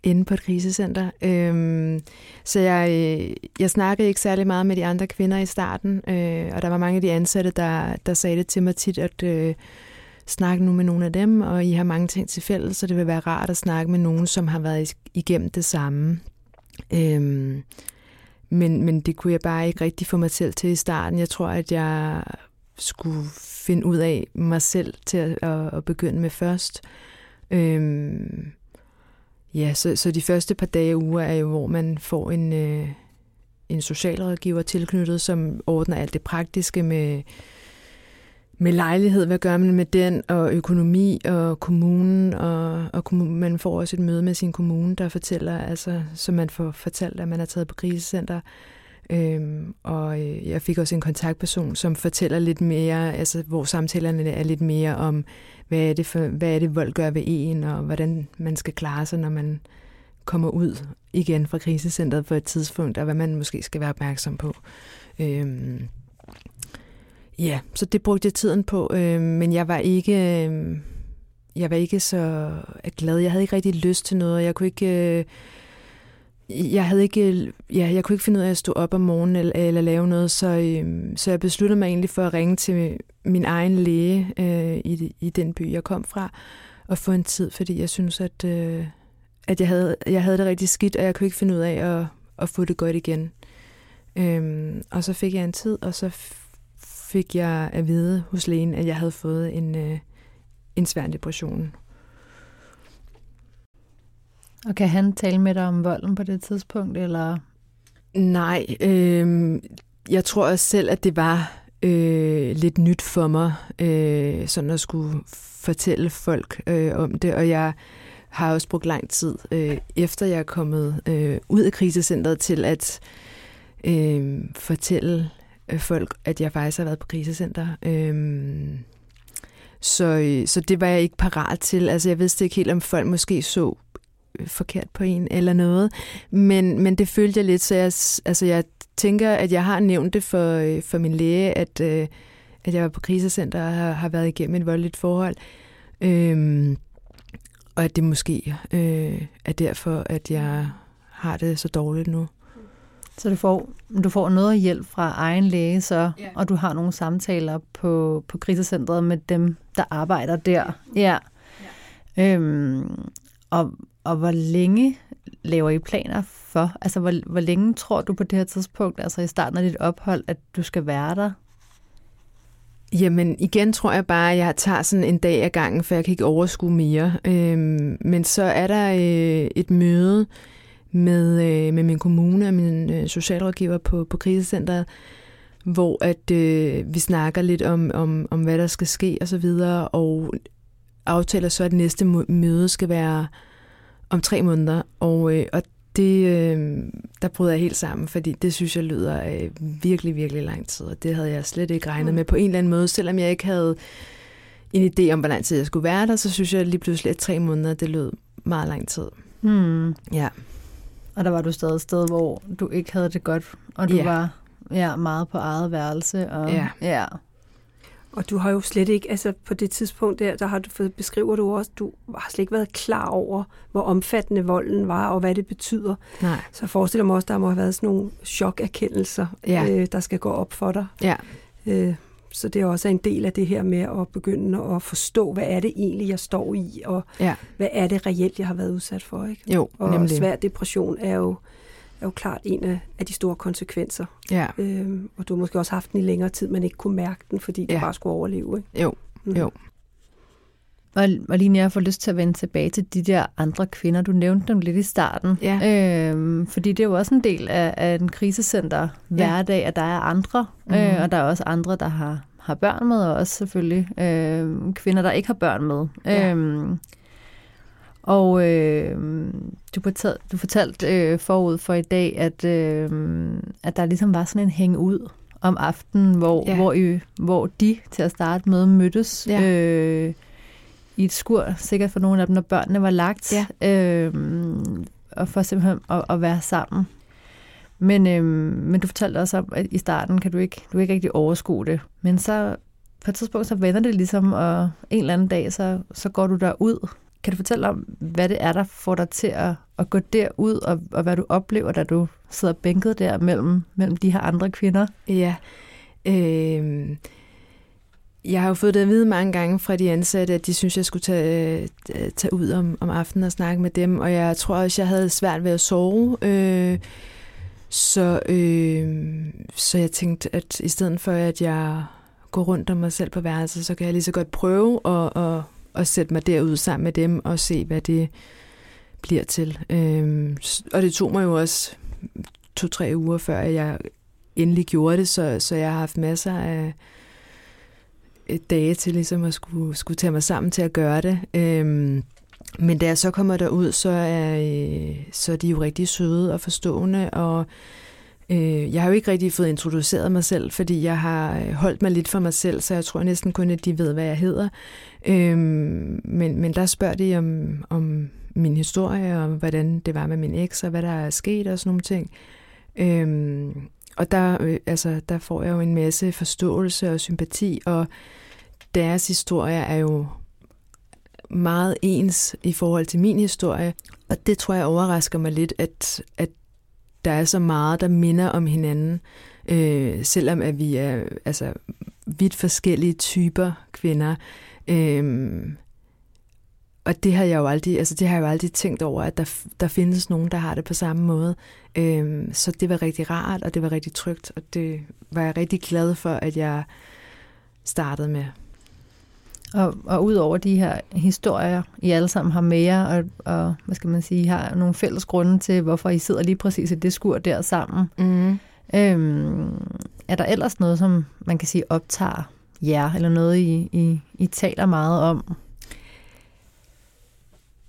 ende på et krisecenter. Øhm, så jeg, øh, jeg snakkede ikke særlig meget med de andre kvinder i starten, øh, og der var mange af de ansatte, der, der sagde det til mig tit, at øh, snakke nu med nogle af dem, og I har mange ting til fælles, så det vil være rart at snakke med nogen, som har været igennem det samme. Øhm, men, men det kunne jeg bare ikke rigtig få mig selv til i starten. Jeg tror, at jeg skulle finde ud af mig selv til at, at, at begynde med først. Øhm, ja, så, så de første par dage og uger er jo, hvor man får en, øh, en socialrådgiver tilknyttet, som ordner alt det praktiske med, med lejlighed, hvad gør man med den, og økonomi og kommunen, og, og kommunen, man får også et møde med sin kommune, der fortæller, altså, som man får fortalt, at man er taget på krisecenter. Øhm, og øh, jeg fik også en kontaktperson, som fortæller lidt mere, altså hvor samtalerne er lidt mere om, hvad er det, for, hvad er det vold gør ved en, og hvordan man skal klare sig, når man kommer ud igen fra krisecentret på et tidspunkt, og hvad man måske skal være opmærksom på. Øhm, ja, så det brugte jeg tiden på, øh, men jeg var ikke... Øh, jeg var ikke så øh, glad. Jeg havde ikke rigtig lyst til noget. Jeg kunne ikke... Øh, jeg havde ikke, ja, jeg kunne ikke finde ud af at stå op om morgenen eller, eller lave noget, så, øh, så jeg besluttede mig egentlig for at ringe til min egen læge øh, i, i den by, jeg kom fra, og få en tid, fordi jeg synes, at, øh, at jeg, havde, jeg havde det rigtig skidt, og jeg kunne ikke finde ud af at, at få det godt igen. Øh, og så fik jeg en tid, og så fik jeg at vide hos lægen, at jeg havde fået en, øh, en svær depression. Og kan han tale med dig om volden på det tidspunkt, eller? Nej, øh, jeg tror også selv, at det var øh, lidt nyt for mig, øh, sådan at skulle fortælle folk øh, om det, og jeg har også brugt lang tid, øh, efter jeg er kommet øh, ud af krisecentret, til at øh, fortælle øh, folk, at jeg faktisk har været på krisecenter. Øhm, så, øh, så det var jeg ikke parat til. Altså, jeg vidste ikke helt, om folk måske så øh, forkert på en eller noget. Men, men det følte jeg lidt, så jeg, altså jeg tænker, at jeg har nævnt det for, øh, for min læge, at, øh, at jeg var på krisecenter og har, har været igennem et voldeligt forhold. Øhm, og at det måske øh, er derfor, at jeg har det så dårligt nu. Så du får, du får noget hjælp fra egen læge, så, ja. og du har nogle samtaler på, på krisecentret med dem, der arbejder der. Ja. ja. Øhm, og, og hvor længe laver I planer for? Altså, hvor, hvor længe tror du på det her tidspunkt, altså i starten af dit ophold, at du skal være der? Jamen, igen tror jeg bare, at jeg tager sådan en dag ad gangen, for jeg kan ikke overskue mere. Øhm, men så er der øh, et møde med, øh, med min kommune og min øh, socialrådgiver på, på krisecenteret, hvor at øh, vi snakker lidt om, om, om, hvad der skal ske og så videre, og aftaler så, at næste møde skal være om tre måneder, og, øh, og det, øh, der bryder jeg helt sammen, fordi det synes jeg lyder øh, virkelig, virkelig lang tid, og det havde jeg slet ikke regnet mm. med på en eller anden måde, selvom jeg ikke havde en idé om, hvor lang tid jeg skulle være der, så synes jeg lige pludselig, at tre måneder, det lød meget lang tid. Mm. Ja. Og der var du stadig et sted, hvor du ikke havde det godt, og du ja. var ja, meget på eget værelse. Og, ja. ja. Og du har jo slet ikke, altså på det tidspunkt der, der har du, beskriver du også, du har slet ikke været klar over, hvor omfattende volden var, og hvad det betyder. Nej. Så jeg forestiller mig også, der må have været sådan nogle chokerkendelser, ja. øh, der skal gå op for dig. Ja. Øh, så det er også en del af det her med at begynde at forstå, hvad er det egentlig, jeg står i, og ja. hvad er det reelt, jeg har været udsat for. Ikke? Jo, og nemlig. svær depression er jo, er jo klart en af, af de store konsekvenser. Ja. Øhm, og du har måske også haft den i længere tid, men ikke kunne mærke den, fordi du ja. bare skulle overleve. Ikke? Jo, mm. jo. Og, lige jeg får lyst til at vende tilbage til de der andre kvinder. Du nævnte dem lidt i starten. Ja. Øhm, fordi det er jo også en del af, af en krisecenter hverdag, ja. at der er andre. Mm. Øh, og der er også andre, der har, har børn med, og også selvfølgelig øh, kvinder, der ikke har børn med. Ja. Øhm, og øh, du, fortalte, du fortalte øh, forud for i dag, at, øh, at der ligesom var sådan en hænge ud om aftenen, hvor, ja. hvor, I, hvor de til at starte med mødtes ja. øh, i et skur, sikkert for nogle af dem, når børnene var lagt, ja. øh, og for simpelthen at, at være sammen. Men, øh, men du fortalte også om, at i starten kan du ikke, du ikke rigtig overskue det. Men så på et tidspunkt, så vender det ligesom, og en eller anden dag, så, så går du derud kan du fortælle om, hvad det er, der får dig til at, at gå derud, og, og hvad du oplever, da du sidder bænket der mellem, mellem de her andre kvinder? Ja, øh, jeg har jo fået det at vide mange gange fra de ansatte, at de synes, jeg skulle tage, øh, tage ud om, om aftenen og snakke med dem, og jeg tror også, jeg havde svært ved at sove. Øh, så, øh, så jeg tænkte, at i stedet for, at jeg går rundt om mig selv på værelset, så kan jeg lige så godt prøve at, at at sætte mig derud sammen med dem og se, hvad det bliver til. Øh, og det tog mig jo også to-tre uger, før jeg endelig gjorde det, så, så jeg har haft masser af Øh, dage til ligesom at skulle, skulle tage mig sammen til at gøre det. Øhm, men da jeg så kommer derud, så er, øh, så er de jo rigtig søde og forstående, og Øh, jeg har jo ikke rigtig fået introduceret mig selv, fordi jeg har øh, holdt mig lidt for mig selv, så jeg tror næsten kun, at de ved, hvad jeg hedder. Øhm, men, men der spørger de om, om min historie, og hvordan det var med min eks, og hvad der er sket og sådan nogle ting. Øhm, og der, øh, altså, der får jeg jo en masse forståelse og sympati, og deres historie er jo meget ens i forhold til min historie. Og det tror jeg overrasker mig lidt, at, at der er så meget, der minder om hinanden, øh, selvom at vi er altså, vidt forskellige typer kvinder. Øh, og det har jeg jo aldrig, altså det har jeg jo aldrig tænkt over, at der, der findes nogen, der har det på samme måde. Øh, så det var rigtig rart, og det var rigtig trygt, og det var jeg rigtig glad for, at jeg startede med. Og, og ud over de her historier, I alle sammen har med jer, og, og hvad skal man sige, har nogle fælles grunde til, hvorfor I sidder lige præcis i det skur der sammen. Mm. Øhm, er der ellers noget, som man kan sige optager jer, eller noget, I, I, I taler meget om?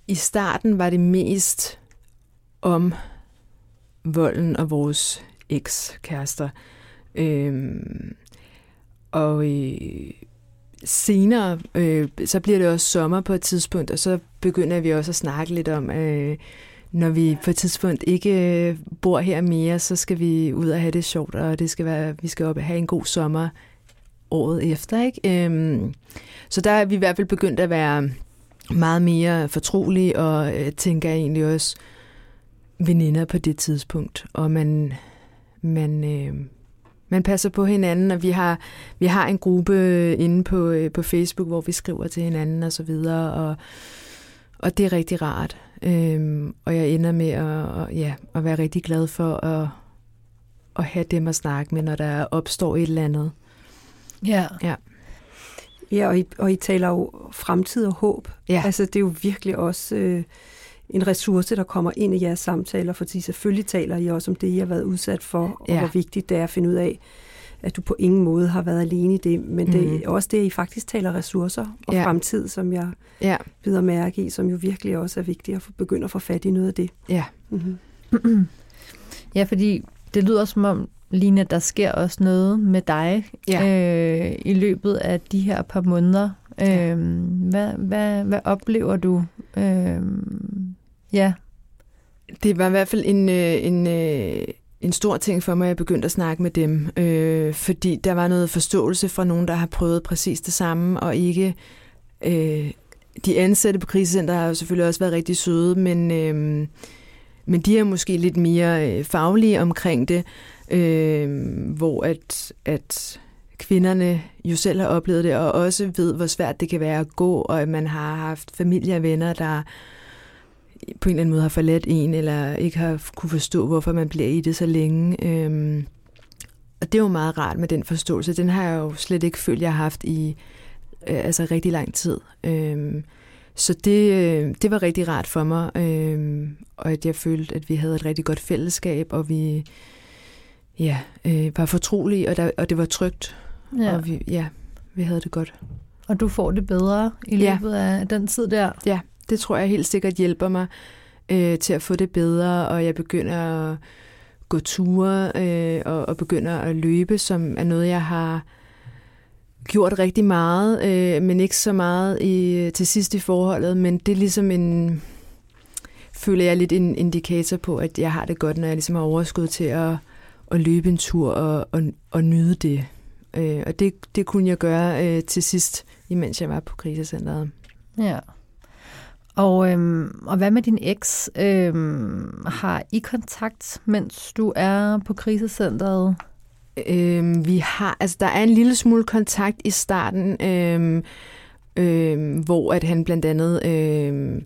I starten var det mest om volden og vores ekskærester. Øhm, og øh, senere, øh, så bliver det også sommer på et tidspunkt, og så begynder vi også at snakke lidt om, øh, når vi på et tidspunkt ikke øh, bor her mere, så skal vi ud og have det sjovt, og det skal være, vi skal op og have en god sommer året efter. Ikke? Øhm, så der er vi i hvert fald begyndt at være meget mere fortrolige, og øh, tænker egentlig også veninder på det tidspunkt. Og man, man, øh, man passer på hinanden, og vi har, vi har en gruppe inde på, øh, på Facebook, hvor vi skriver til hinanden og så videre, og, og det er rigtig rart. Øhm, og jeg ender med at, og, ja, at være rigtig glad for at, at have dem at snakke med, når der opstår et eller andet. Ja. Ja, ja og, I, og I taler jo fremtid og håb. Ja. Altså, det er jo virkelig også... Øh, en ressource, der kommer ind i jeres samtaler, fordi selvfølgelig taler I også om det, I har været udsat for, og ja. hvor vigtigt det er at finde ud af, at du på ingen måde har været alene i det, men mm. det er mhm. også det, I faktisk taler ressourcer og ja. fremtid, som jeg ja. videre mærke i, som jo virkelig også er vigtigt at begynde at få fat i noget af det. Ja. Mm-hmm. ja, fordi det lyder som om, Line, der sker også noget med dig ja. øh, i løbet af de her par måneder. Ja. Øh, hvad, hvad, hvad oplever du øh, Ja. Det var i hvert fald en, øh, en, øh, en stor ting for mig, at jeg begyndte at snakke med dem, øh, fordi der var noget forståelse fra nogen, der har prøvet præcis det samme, og ikke... Øh, de ansatte på krisecenter har jo selvfølgelig også været rigtig søde, men, øh, men de er måske lidt mere øh, faglige omkring det, øh, hvor at, at kvinderne jo selv har oplevet det, og også ved, hvor svært det kan være at gå, og at man har haft familie og venner, der på en eller anden måde har forladt en, eller ikke har kunne forstå, hvorfor man bliver i det så længe. Øhm, og det er jo meget rart med den forståelse. Den har jeg jo slet ikke følt, jeg har haft i øh, altså rigtig lang tid. Øhm, så det, øh, det var rigtig rart for mig, øh, og at jeg følte, at vi havde et rigtig godt fællesskab, og vi ja, øh, var fortrolige, og, der, og det var trygt, ja. og vi, ja, vi havde det godt. Og du får det bedre i løbet ja. af den tid der? Ja, det tror jeg helt sikkert hjælper mig øh, til at få det bedre, og jeg begynder at gå ture øh, og, og begynder at løbe, som er noget, jeg har gjort rigtig meget, øh, men ikke så meget i, til sidst i forholdet, men det er ligesom en, føler jeg lidt en indikator på, at jeg har det godt, når jeg ligesom har overskud til at, at løbe en tur og, og, og nyde det. Øh, og det, det kunne jeg gøre øh, til sidst, imens jeg var på krisecenteret. Ja. Og, øhm, og hvad med din eks? Øhm, har I kontakt, mens du er på krisecentret? Øhm, vi har, altså der er en lille smule kontakt i starten, øhm, øhm, hvor at han blandt andet, øhm,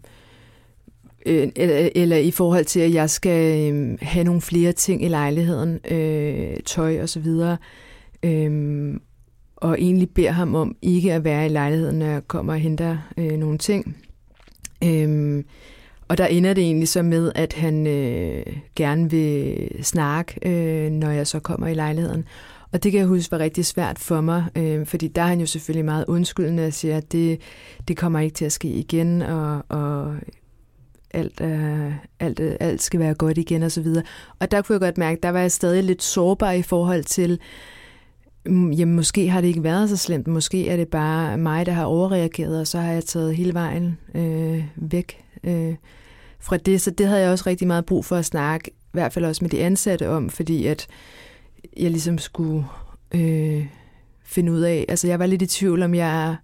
øh, eller, eller i forhold til, at jeg skal øh, have nogle flere ting i lejligheden, øh, tøj og så videre, øh, og egentlig beder ham om ikke at være i lejligheden, når jeg kommer og henter øh, nogle ting. Øh, og der ender det egentlig så med, at han øh, gerne vil snakke, øh, når jeg så kommer i lejligheden. Og det kan jeg huske var rigtig svært for mig, øh, fordi der er han jo selvfølgelig meget undskyldende og siger, at det, det kommer ikke til at ske igen, og, og alt, øh, alt, øh, alt skal være godt igen og så videre. Og der kunne jeg godt mærke, der var jeg stadig lidt sårbar i forhold til, mm, jamen måske har det ikke været så slemt, måske er det bare mig, der har overreageret, og så har jeg taget hele vejen øh, væk. Øh, fra det, så det havde jeg også rigtig meget brug for at snakke, i hvert fald også med de ansatte om, fordi at jeg ligesom skulle øh, finde ud af, altså jeg var lidt i tvivl, om jeg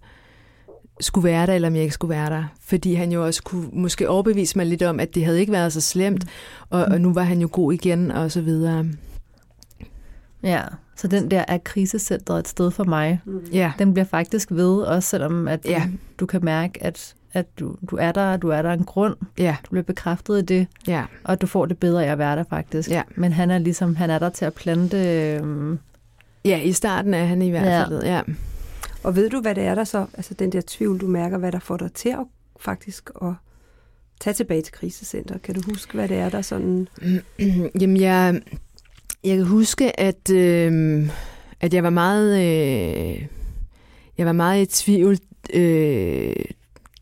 skulle være der, eller om jeg ikke skulle være der. Fordi han jo også kunne måske overbevise mig lidt om, at det havde ikke været så slemt, og, og nu var han jo god igen, og så videre. Ja, så den der er krisecentret et sted for mig. Mm. Ja. Den bliver faktisk ved, også selvom at du, Ja. du kan mærke, at, at du, du er der, du er der en grund. Ja, Du bliver bekræftet i det, ja, og du får det bedre af at være der faktisk. Ja. Men han er ligesom, han er der til at plante... øhm, ja, i starten er han i hvert Ja. fald. Ja. Og ved du, hvad det er der så, altså den der tvivl, du mærker, hvad der får dig til at faktisk at tage tilbage til krisecenter? Kan du huske, hvad det er, der sådan... Jamen, jeg, jeg kan huske, at, øh, at jeg var meget, øh, jeg var meget i tvivl, øh,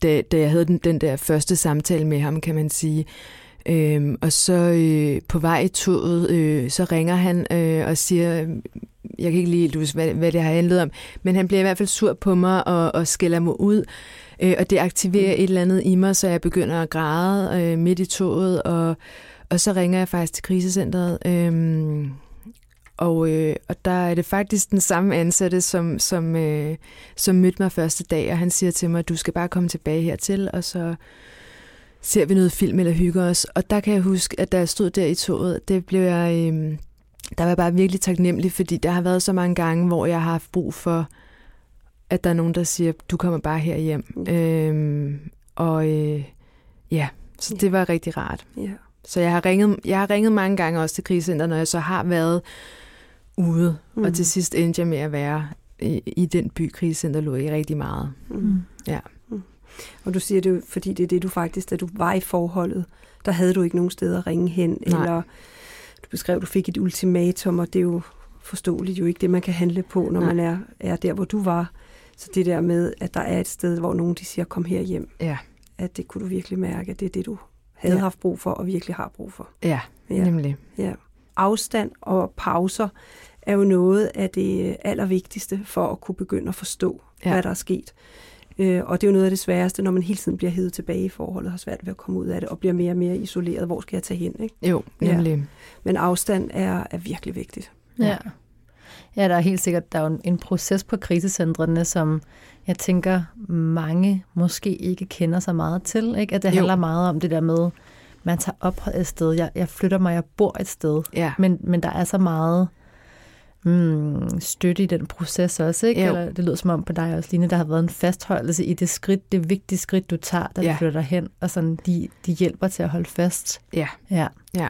da, da jeg havde den, den der første samtale med ham, kan man sige. Øhm, og så øh, på vej i toget, øh, så ringer han øh, og siger, jeg kan ikke lige huske, hvad, hvad det har handlet om, men han bliver i hvert fald sur på mig og, og skælder mig ud. Øh, og det aktiverer et eller andet i mig, så jeg begynder at græde øh, midt i toget, og, og så ringer jeg faktisk til krisecentret. Øhm, og, øh, og der er det faktisk den samme ansatte, som, som, øh, som mødte mig første dag, og han siger til mig, du skal bare komme tilbage hertil, og så ser vi noget film eller hygger os. Og der kan jeg huske, at da jeg stod der i toget, det blev jeg, øh, der var jeg bare virkelig taknemmelig, fordi der har været så mange gange, hvor jeg har haft brug for, at der er nogen, der siger, du kommer bare her hjem. Mm. Øhm, og øh, ja, så Ja. det var rigtig rart. Ja. Så jeg har ringet, jeg har ringet mange gange også til krisecenteret, når jeg så har været ude. Mm. Og til sidst endte jeg med at være i, i den by, krisecenter lå i rigtig meget. Mm. Ja. Mm. Og du siger det jo, fordi det er det, du faktisk, da du var i forholdet, der havde du ikke nogen sted at ringe hen, Nej. eller du beskrev, du fik et ultimatum, og det er jo forståeligt jo ikke det, man kan handle på, når Nej. man er, er der, hvor du var. Så det der med, at der er et sted, hvor nogen de siger, kom her hjem, Ja, at det kunne du virkelig mærke, at det er det, du havde Ja. haft brug for, og virkelig har brug for. ja, Ja. nemlig. Ja. Afstand og pauser er jo noget af det allervigtigste for at kunne begynde at forstå. Ja. hvad der er sket. Øh, og det er jo noget af det sværeste, når man hele tiden bliver hævet tilbage i forholdet, har svært ved at komme ud af det, og bliver mere og mere isoleret. Hvor skal jeg tage hen? Ikke? Jo, Ja. nemlig. Men afstand er, er virkelig vigtigt. Ja. Ja, der er helt sikkert der er jo en, proces på krisecentrene, som jeg tænker, mange måske ikke kender så meget til. Ikke? At det Jo. handler meget om det der med, man tager ophold et sted. Jeg, jeg flytter mig, jeg bor et sted. Ja, Men, men der er så meget mm, støtte i den proces også, ikke? Jo. Eller det lyder som om på dig også, Line, der har været en fastholdelse i det skridt, det vigtige skridt, du tager, da Ja. du flytter hen, og sådan, de, de hjælper til at holde fast. ja, Ja. ja.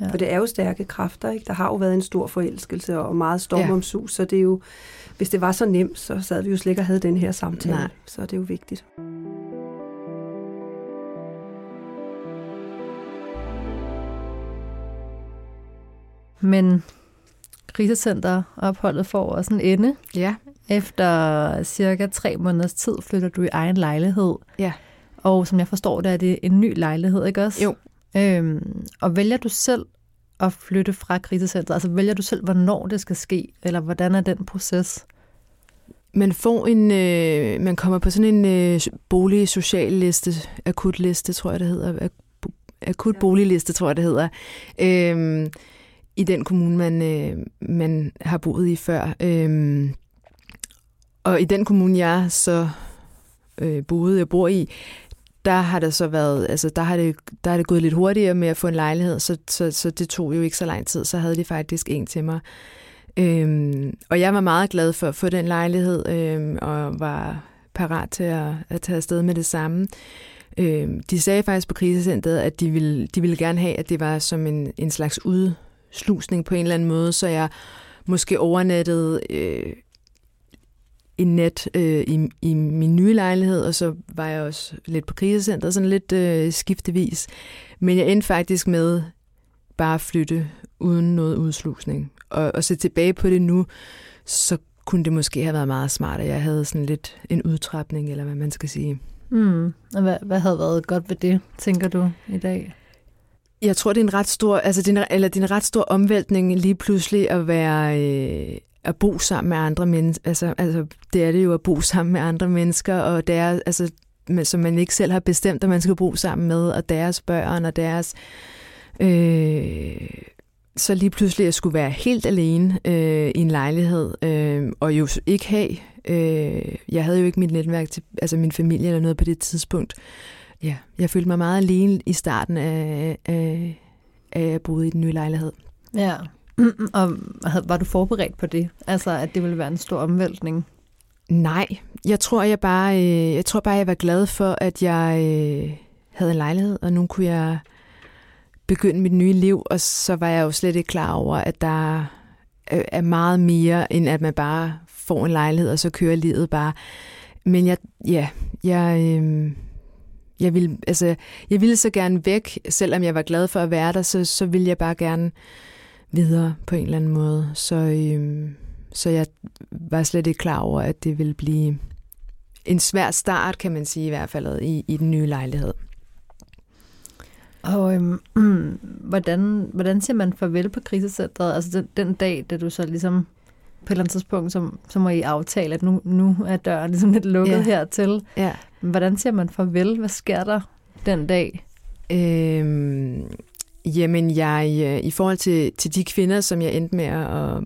Ja. For det er jo stærke kræfter. Ikke? Der har jo været en stor forelskelse og meget stormomsus, så det er jo, hvis det var så nemt, så sad vi jo slet ikke og havde den her samtale. Nej. Så det er jo vigtigt. Men krisecenteropholdet får også en ende. Ja, Efter cirka tre måneders tid flytter du i egen lejlighed. Ja. Og som jeg forstår det, er det en ny lejlighed, ikke også? Jo. Øhm, og vælger du selv at flytte fra krisecenteret? Altså vælger du selv, hvornår det skal ske? Eller hvordan er den proces? man får en, øh, man kommer på sådan en øh, bolig social liste, akut liste, tror jeg det hedder, Ak- akut boligliste, tror jeg det hedder, øhm, i den kommune, man, øh, man har boet i før. Øhm, og i den kommune, jeg så øh, boede og bor i, der har der så været, altså der har det, der er det gået lidt hurtigere med at få en lejlighed, så, så, så det tog jo ikke så lang tid, så havde de faktisk en til mig. Øhm, og jeg var meget glad for at få den lejlighed, øhm, og var parat til at, at tage afsted med det samme. Øhm, de sagde faktisk på krisecentret, at de ville, de ville gerne have, at det var som en, en slags ude udslusning på en eller anden måde, så jeg måske overnattede øh, en nat øh, i, i min nye lejlighed, og så var jeg også lidt på krisecenteret, sådan lidt øh, skiftevis. Men jeg endte faktisk med bare at flytte uden noget udslusning. Og, og se tilbage på det nu, så kunne det måske have været meget smart, at jeg havde sådan lidt en udtrapning, eller hvad man skal sige. Mm. Og hvad, hvad havde været godt ved det, tænker du i dag? Jeg tror, det er en ret stor, altså det er en, eller det er en ret stor omvæltning lige pludselig at være øh, at bo sammen med andre mennesker. Altså, altså, det er det jo at bo sammen med andre mennesker, og det er, altså, som man ikke selv har bestemt, at man skal bo sammen med, og deres børn og deres... Øh, så lige pludselig at skulle være helt alene øh, i en lejlighed, øh, og jo ikke have... Øh, jeg havde jo ikke mit netværk til, altså min familie eller noget på det tidspunkt. Ja, jeg følte mig meget alene i starten af, af, af at jeg boede i den nye lejlighed. Ja, og var du forberedt på det? Altså, at det ville være en stor omvæltning? Nej, jeg tror, jeg bare, øh, jeg tror bare, jeg var glad for, at jeg øh, havde en lejlighed, og nu kunne jeg begynde mit nye liv, og så var jeg jo slet ikke klar over, at der er meget mere, end at man bare får en lejlighed, og så kører livet bare. Men jeg, ja, jeg, øh, jeg ville, altså, jeg ville så gerne væk, selvom jeg var glad for at være der, så, så ville jeg bare gerne videre på en eller anden måde. Så, øhm, så jeg var slet ikke klar over, at det ville blive en svær start, kan man sige i hvert fald, i, i den nye lejlighed. Og øhm, hvordan, hvordan siger man farvel på krisecentret? Altså den, den dag, da du så ligesom på et eller andet tidspunkt, så, så må I aftale, at nu, nu er døren ligesom lidt lukket ja. hertil. Ja. Hvordan siger man farvel? Hvad sker der den dag? Øhm, jamen, jeg, øh, i forhold til, til de kvinder, som jeg endte med at,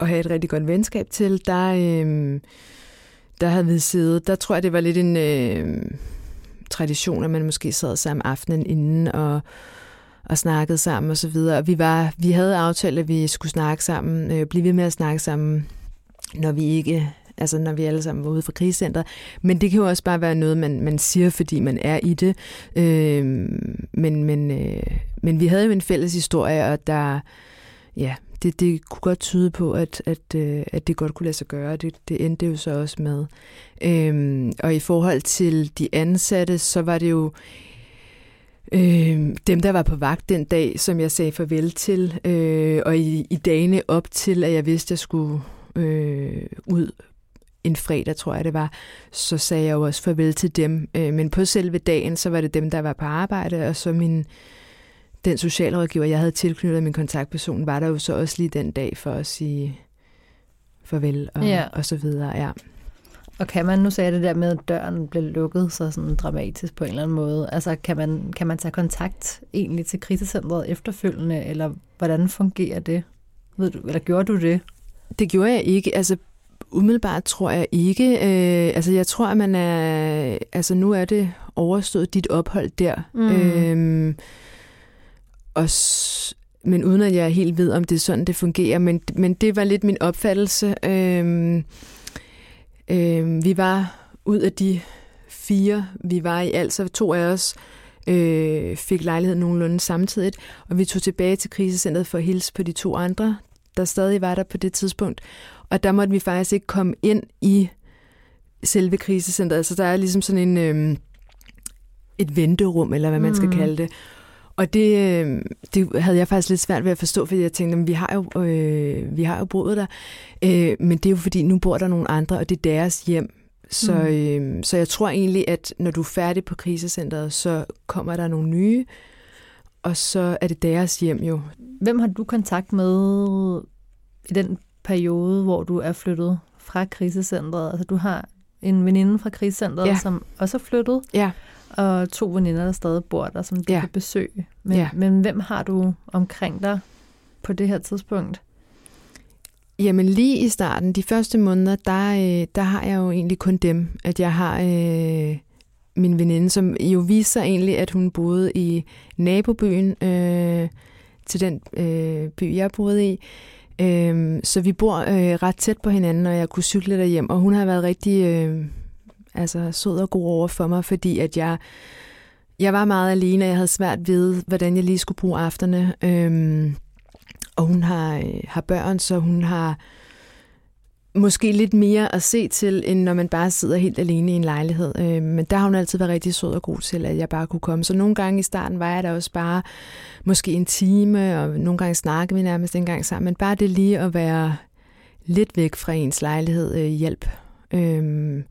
at have et rigtig godt venskab til, der, øhm, der havde vi siddet, der tror jeg, det var lidt en øh, tradition, at man måske sad sammen aftenen inden og, og snakkede sammen og så videre. Og vi, var, vi havde aftalt, at vi skulle snakke sammen, øh, blive ved med at snakke sammen, når vi ikke altså når vi alle sammen var ude fra krisecenter. Men det kan jo også bare være noget, man, man siger, fordi man er i det. Øh, men, men, øh, men vi havde jo en fælles historie, og der, ja, det, det kunne godt tyde på, at, at, øh, at det godt kunne lade sig gøre. Det, det endte jo så også med. Øh, og i forhold til de ansatte, så var det jo øh, dem, der var på vagt den dag, som jeg sagde farvel til. Øh, og i, i dagene op til, at jeg vidste, at jeg skulle øh, ud en fredag, tror jeg det var, så sagde jeg jo også farvel til dem. Øh, men på selve dagen, så var det dem, der var på arbejde, og så min den socialrådgiver, jeg havde tilknyttet min kontaktperson, var der jo så også lige den dag for at sige farvel og, ja. og så videre. Ja. Og kan man, nu sagde det der med, at døren blev lukket så sådan dramatisk på en eller anden måde, altså kan man, kan man tage kontakt egentlig til krisecentret efterfølgende, eller hvordan fungerer det? Ved du, eller gjorde du det? Det gjorde jeg ikke. Altså umiddelbart tror jeg ikke. Øh, altså jeg tror, at man er, altså nu er det overstået dit ophold der. Mm. Øh, og men uden at jeg helt ved, om det er sådan, det fungerer. Men, men det var lidt min opfattelse. Øhm, øhm, vi var ud af de fire, vi var i alt, så to af os øh, fik lejlighed nogenlunde samtidigt, og vi tog tilbage til krisecentret for at hilse på de to andre, der stadig var der på det tidspunkt. Og der måtte vi faktisk ikke komme ind i selve krisecentret. Altså der er ligesom sådan en... Øh, et venterum, eller hvad man skal mm. kalde det. Og det, øh, det havde jeg faktisk lidt svært ved at forstå, fordi jeg tænkte, at vi har jo, øh, vi har jo boet der, øh, men det er jo fordi, nu bor der nogle andre, og det er deres hjem. Så, mm. øh, så jeg tror egentlig, at når du er færdig på krisecentret, så kommer der nogle nye, og så er det deres hjem jo. Hvem har du kontakt med i den periode, hvor du er flyttet fra krisecentret? Altså du har en veninde fra krisecentret, ja. som også er flyttet. Ja og to veninder, der stadig bor der, som du ja. kan besøge. Men, ja. men hvem har du omkring dig på det her tidspunkt? Jamen lige i starten, de første måneder, der, øh, der har jeg jo egentlig kun dem. At jeg har øh, min veninde, som jo viser egentlig, at hun boede i nabobyen øh, til den øh, by, jeg boede i. Øh, så vi bor øh, ret tæt på hinanden, og jeg kunne cykle derhjem. Og hun har været rigtig... Øh, altså sød og god over for mig, fordi at jeg, jeg var meget alene, og jeg havde svært ved, hvordan jeg lige skulle bruge afterne. Øhm, og hun har, øh, har børn, så hun har måske lidt mere at se til, end når man bare sidder helt alene i en lejlighed. Øh, men der har hun altid været rigtig sød og god til, at jeg bare kunne komme. Så nogle gange i starten var jeg der også bare måske en time, og nogle gange snakkede vi nærmest en gang sammen. Men bare det lige at være lidt væk fra ens lejlighed øh, hjælp. Øh,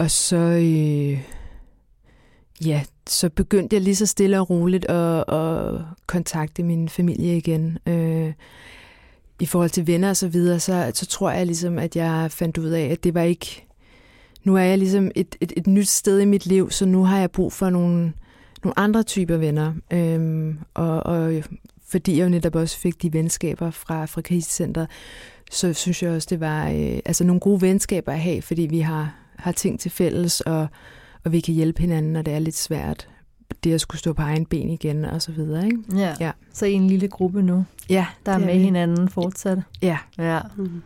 og så, øh, ja, så begyndte jeg lige så stille og roligt at, at kontakte min familie igen. Øh, I forhold til venner og så videre, så, så tror jeg ligesom, at jeg fandt ud af, at det var ikke nu er jeg ligesom et, et, et nyt sted i mit liv, så nu har jeg brug for nogle, nogle andre typer venner. Øhm, og, og fordi jeg jo netop også fik de venskaber fra, fra krisecentret, så synes jeg også, det var øh, altså nogle gode venskaber at have, fordi vi har, har ting til fælles, og, og vi kan hjælpe hinanden, når det er lidt svært. Det at skulle stå på egen ben igen, og så videre. Ikke? Ja. ja. Så i en lille gruppe nu, ja, der er med vi. hinanden fortsat. Ja. ja. Mm.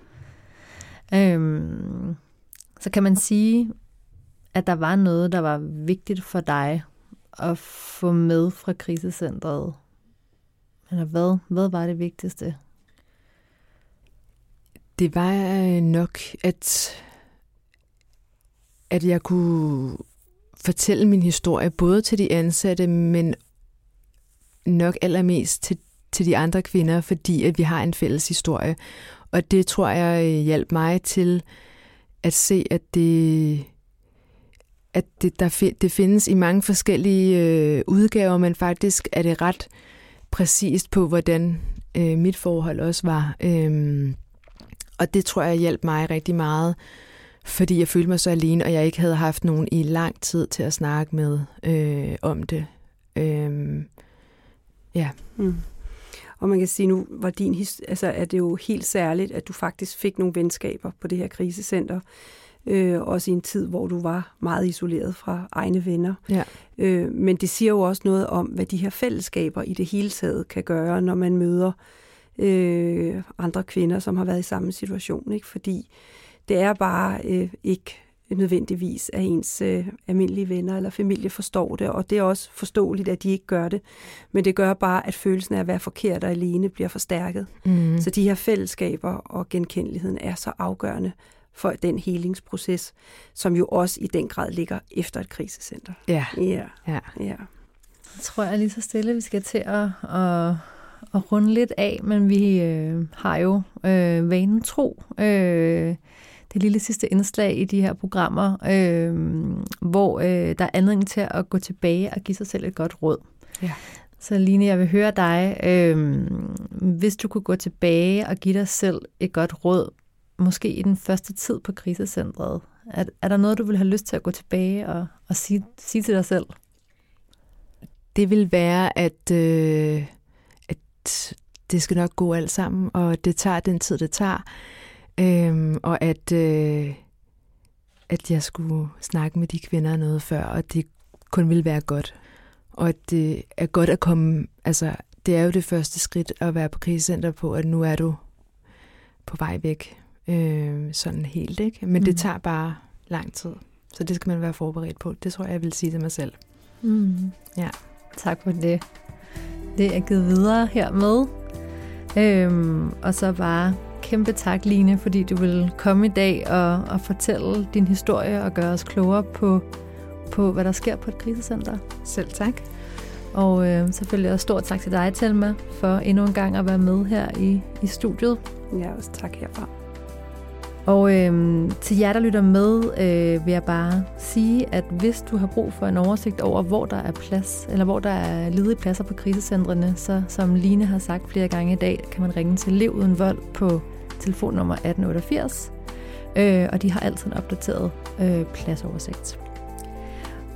Øhm, så kan man sige, at der var noget, der var vigtigt for dig at få med fra krisecentret? Eller hvad, hvad var det vigtigste? Det var øh, nok, at, at jeg kunne fortælle min historie, både til de ansatte, men nok allermest til, til de andre kvinder, fordi at vi har en fælles historie. Og det tror jeg øh, hjalp mig til at se, at det, at det, der, det findes i mange forskellige øh, udgaver, men faktisk er det ret præcist på, hvordan øh, mit forhold også var. Øhm, og det tror jeg hjalp mig rigtig meget, fordi jeg følte mig så alene, og jeg ikke havde haft nogen i lang tid til at snakke med øh, om det. Øhm, ja. Mm. Og man kan sige, nu var din altså er det jo helt særligt, at du faktisk fik nogle venskaber på det her krisecenter. Øh, også i en tid, hvor du var meget isoleret fra egne venner. Ja. Øh, men det siger jo også noget om, hvad de her fællesskaber i det hele taget kan gøre, når man møder øh, andre kvinder, som har været i samme situation. Ikke? Fordi det er bare øh, ikke nødvendigvis, at ens øh, almindelige venner eller familie forstår det, og det er også forståeligt, at de ikke gør det. Men det gør bare, at følelsen af at være forkert og alene bliver forstærket. Mm. Så de her fællesskaber og genkendeligheden er så afgørende for den helingsproces, som jo også i den grad ligger efter et krisecenter. Ja. Ja. ja. ja. Jeg tror jeg lige så stille, vi skal til at, at, at runde lidt af, men vi øh, har jo øh, vanen tro. Øh, det lille sidste indslag i de her programmer, øh, hvor øh, der er anledning til at gå tilbage og give sig selv et godt råd. Ja. Så Line, jeg vil høre dig, øh, hvis du kunne gå tilbage og give dig selv et godt råd, måske i den første tid på krisecentret, er, er der noget, du vil have lyst til at gå tilbage og, og sige, sige til dig selv? Det vil være, at, øh, at det skal nok gå alt sammen, og det tager den tid, det tager. Øhm, og at, øh, at jeg skulle snakke med de kvinder noget før, og det kun ville være godt. Og at det er godt at komme, altså det er jo det første skridt at være på krisecenter på, at nu er du på vej væk øh, sådan helt, ikke? Men mm. det tager bare lang tid, så det skal man være forberedt på. Det tror jeg, jeg vil sige til mig selv. Mm. Ja. Tak for det. Det er givet videre hermed. Øhm, og så bare kæmpe tak, Line, fordi du vil komme i dag og, og fortælle din historie og gøre os klogere på, på, hvad der sker på et krisecenter. Selv tak. Og øh, selvfølgelig også stor tak til dig, Telma, for endnu en gang at være med her i, i studiet. Ja, også tak herfra. Og øh, til jer, der lytter med, øh, vil jeg bare sige, at hvis du har brug for en oversigt over, hvor der er plads, eller hvor der er ledige pladser på krisecentrene, så som Line har sagt flere gange i dag, kan man ringe til Lev Uden Vold på telefonnummer 1888, øh, og de har altid en opdateret øh, pladsoversigt.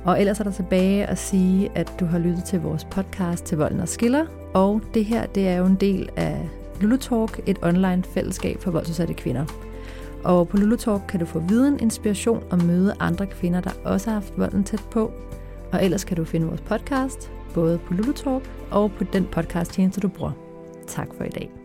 Og ellers er der tilbage at sige, at du har lyttet til vores podcast til Volden og Skiller, og det her det er jo en del af Lulu Talk, et online fællesskab for voldsudsatte kvinder. Og på Lulu Talk kan du få viden, inspiration og møde andre kvinder, der også har haft volden tæt på. Og ellers kan du finde vores podcast, både på Lulu Talk og på den podcast tjeneste, du bruger. Tak for i dag.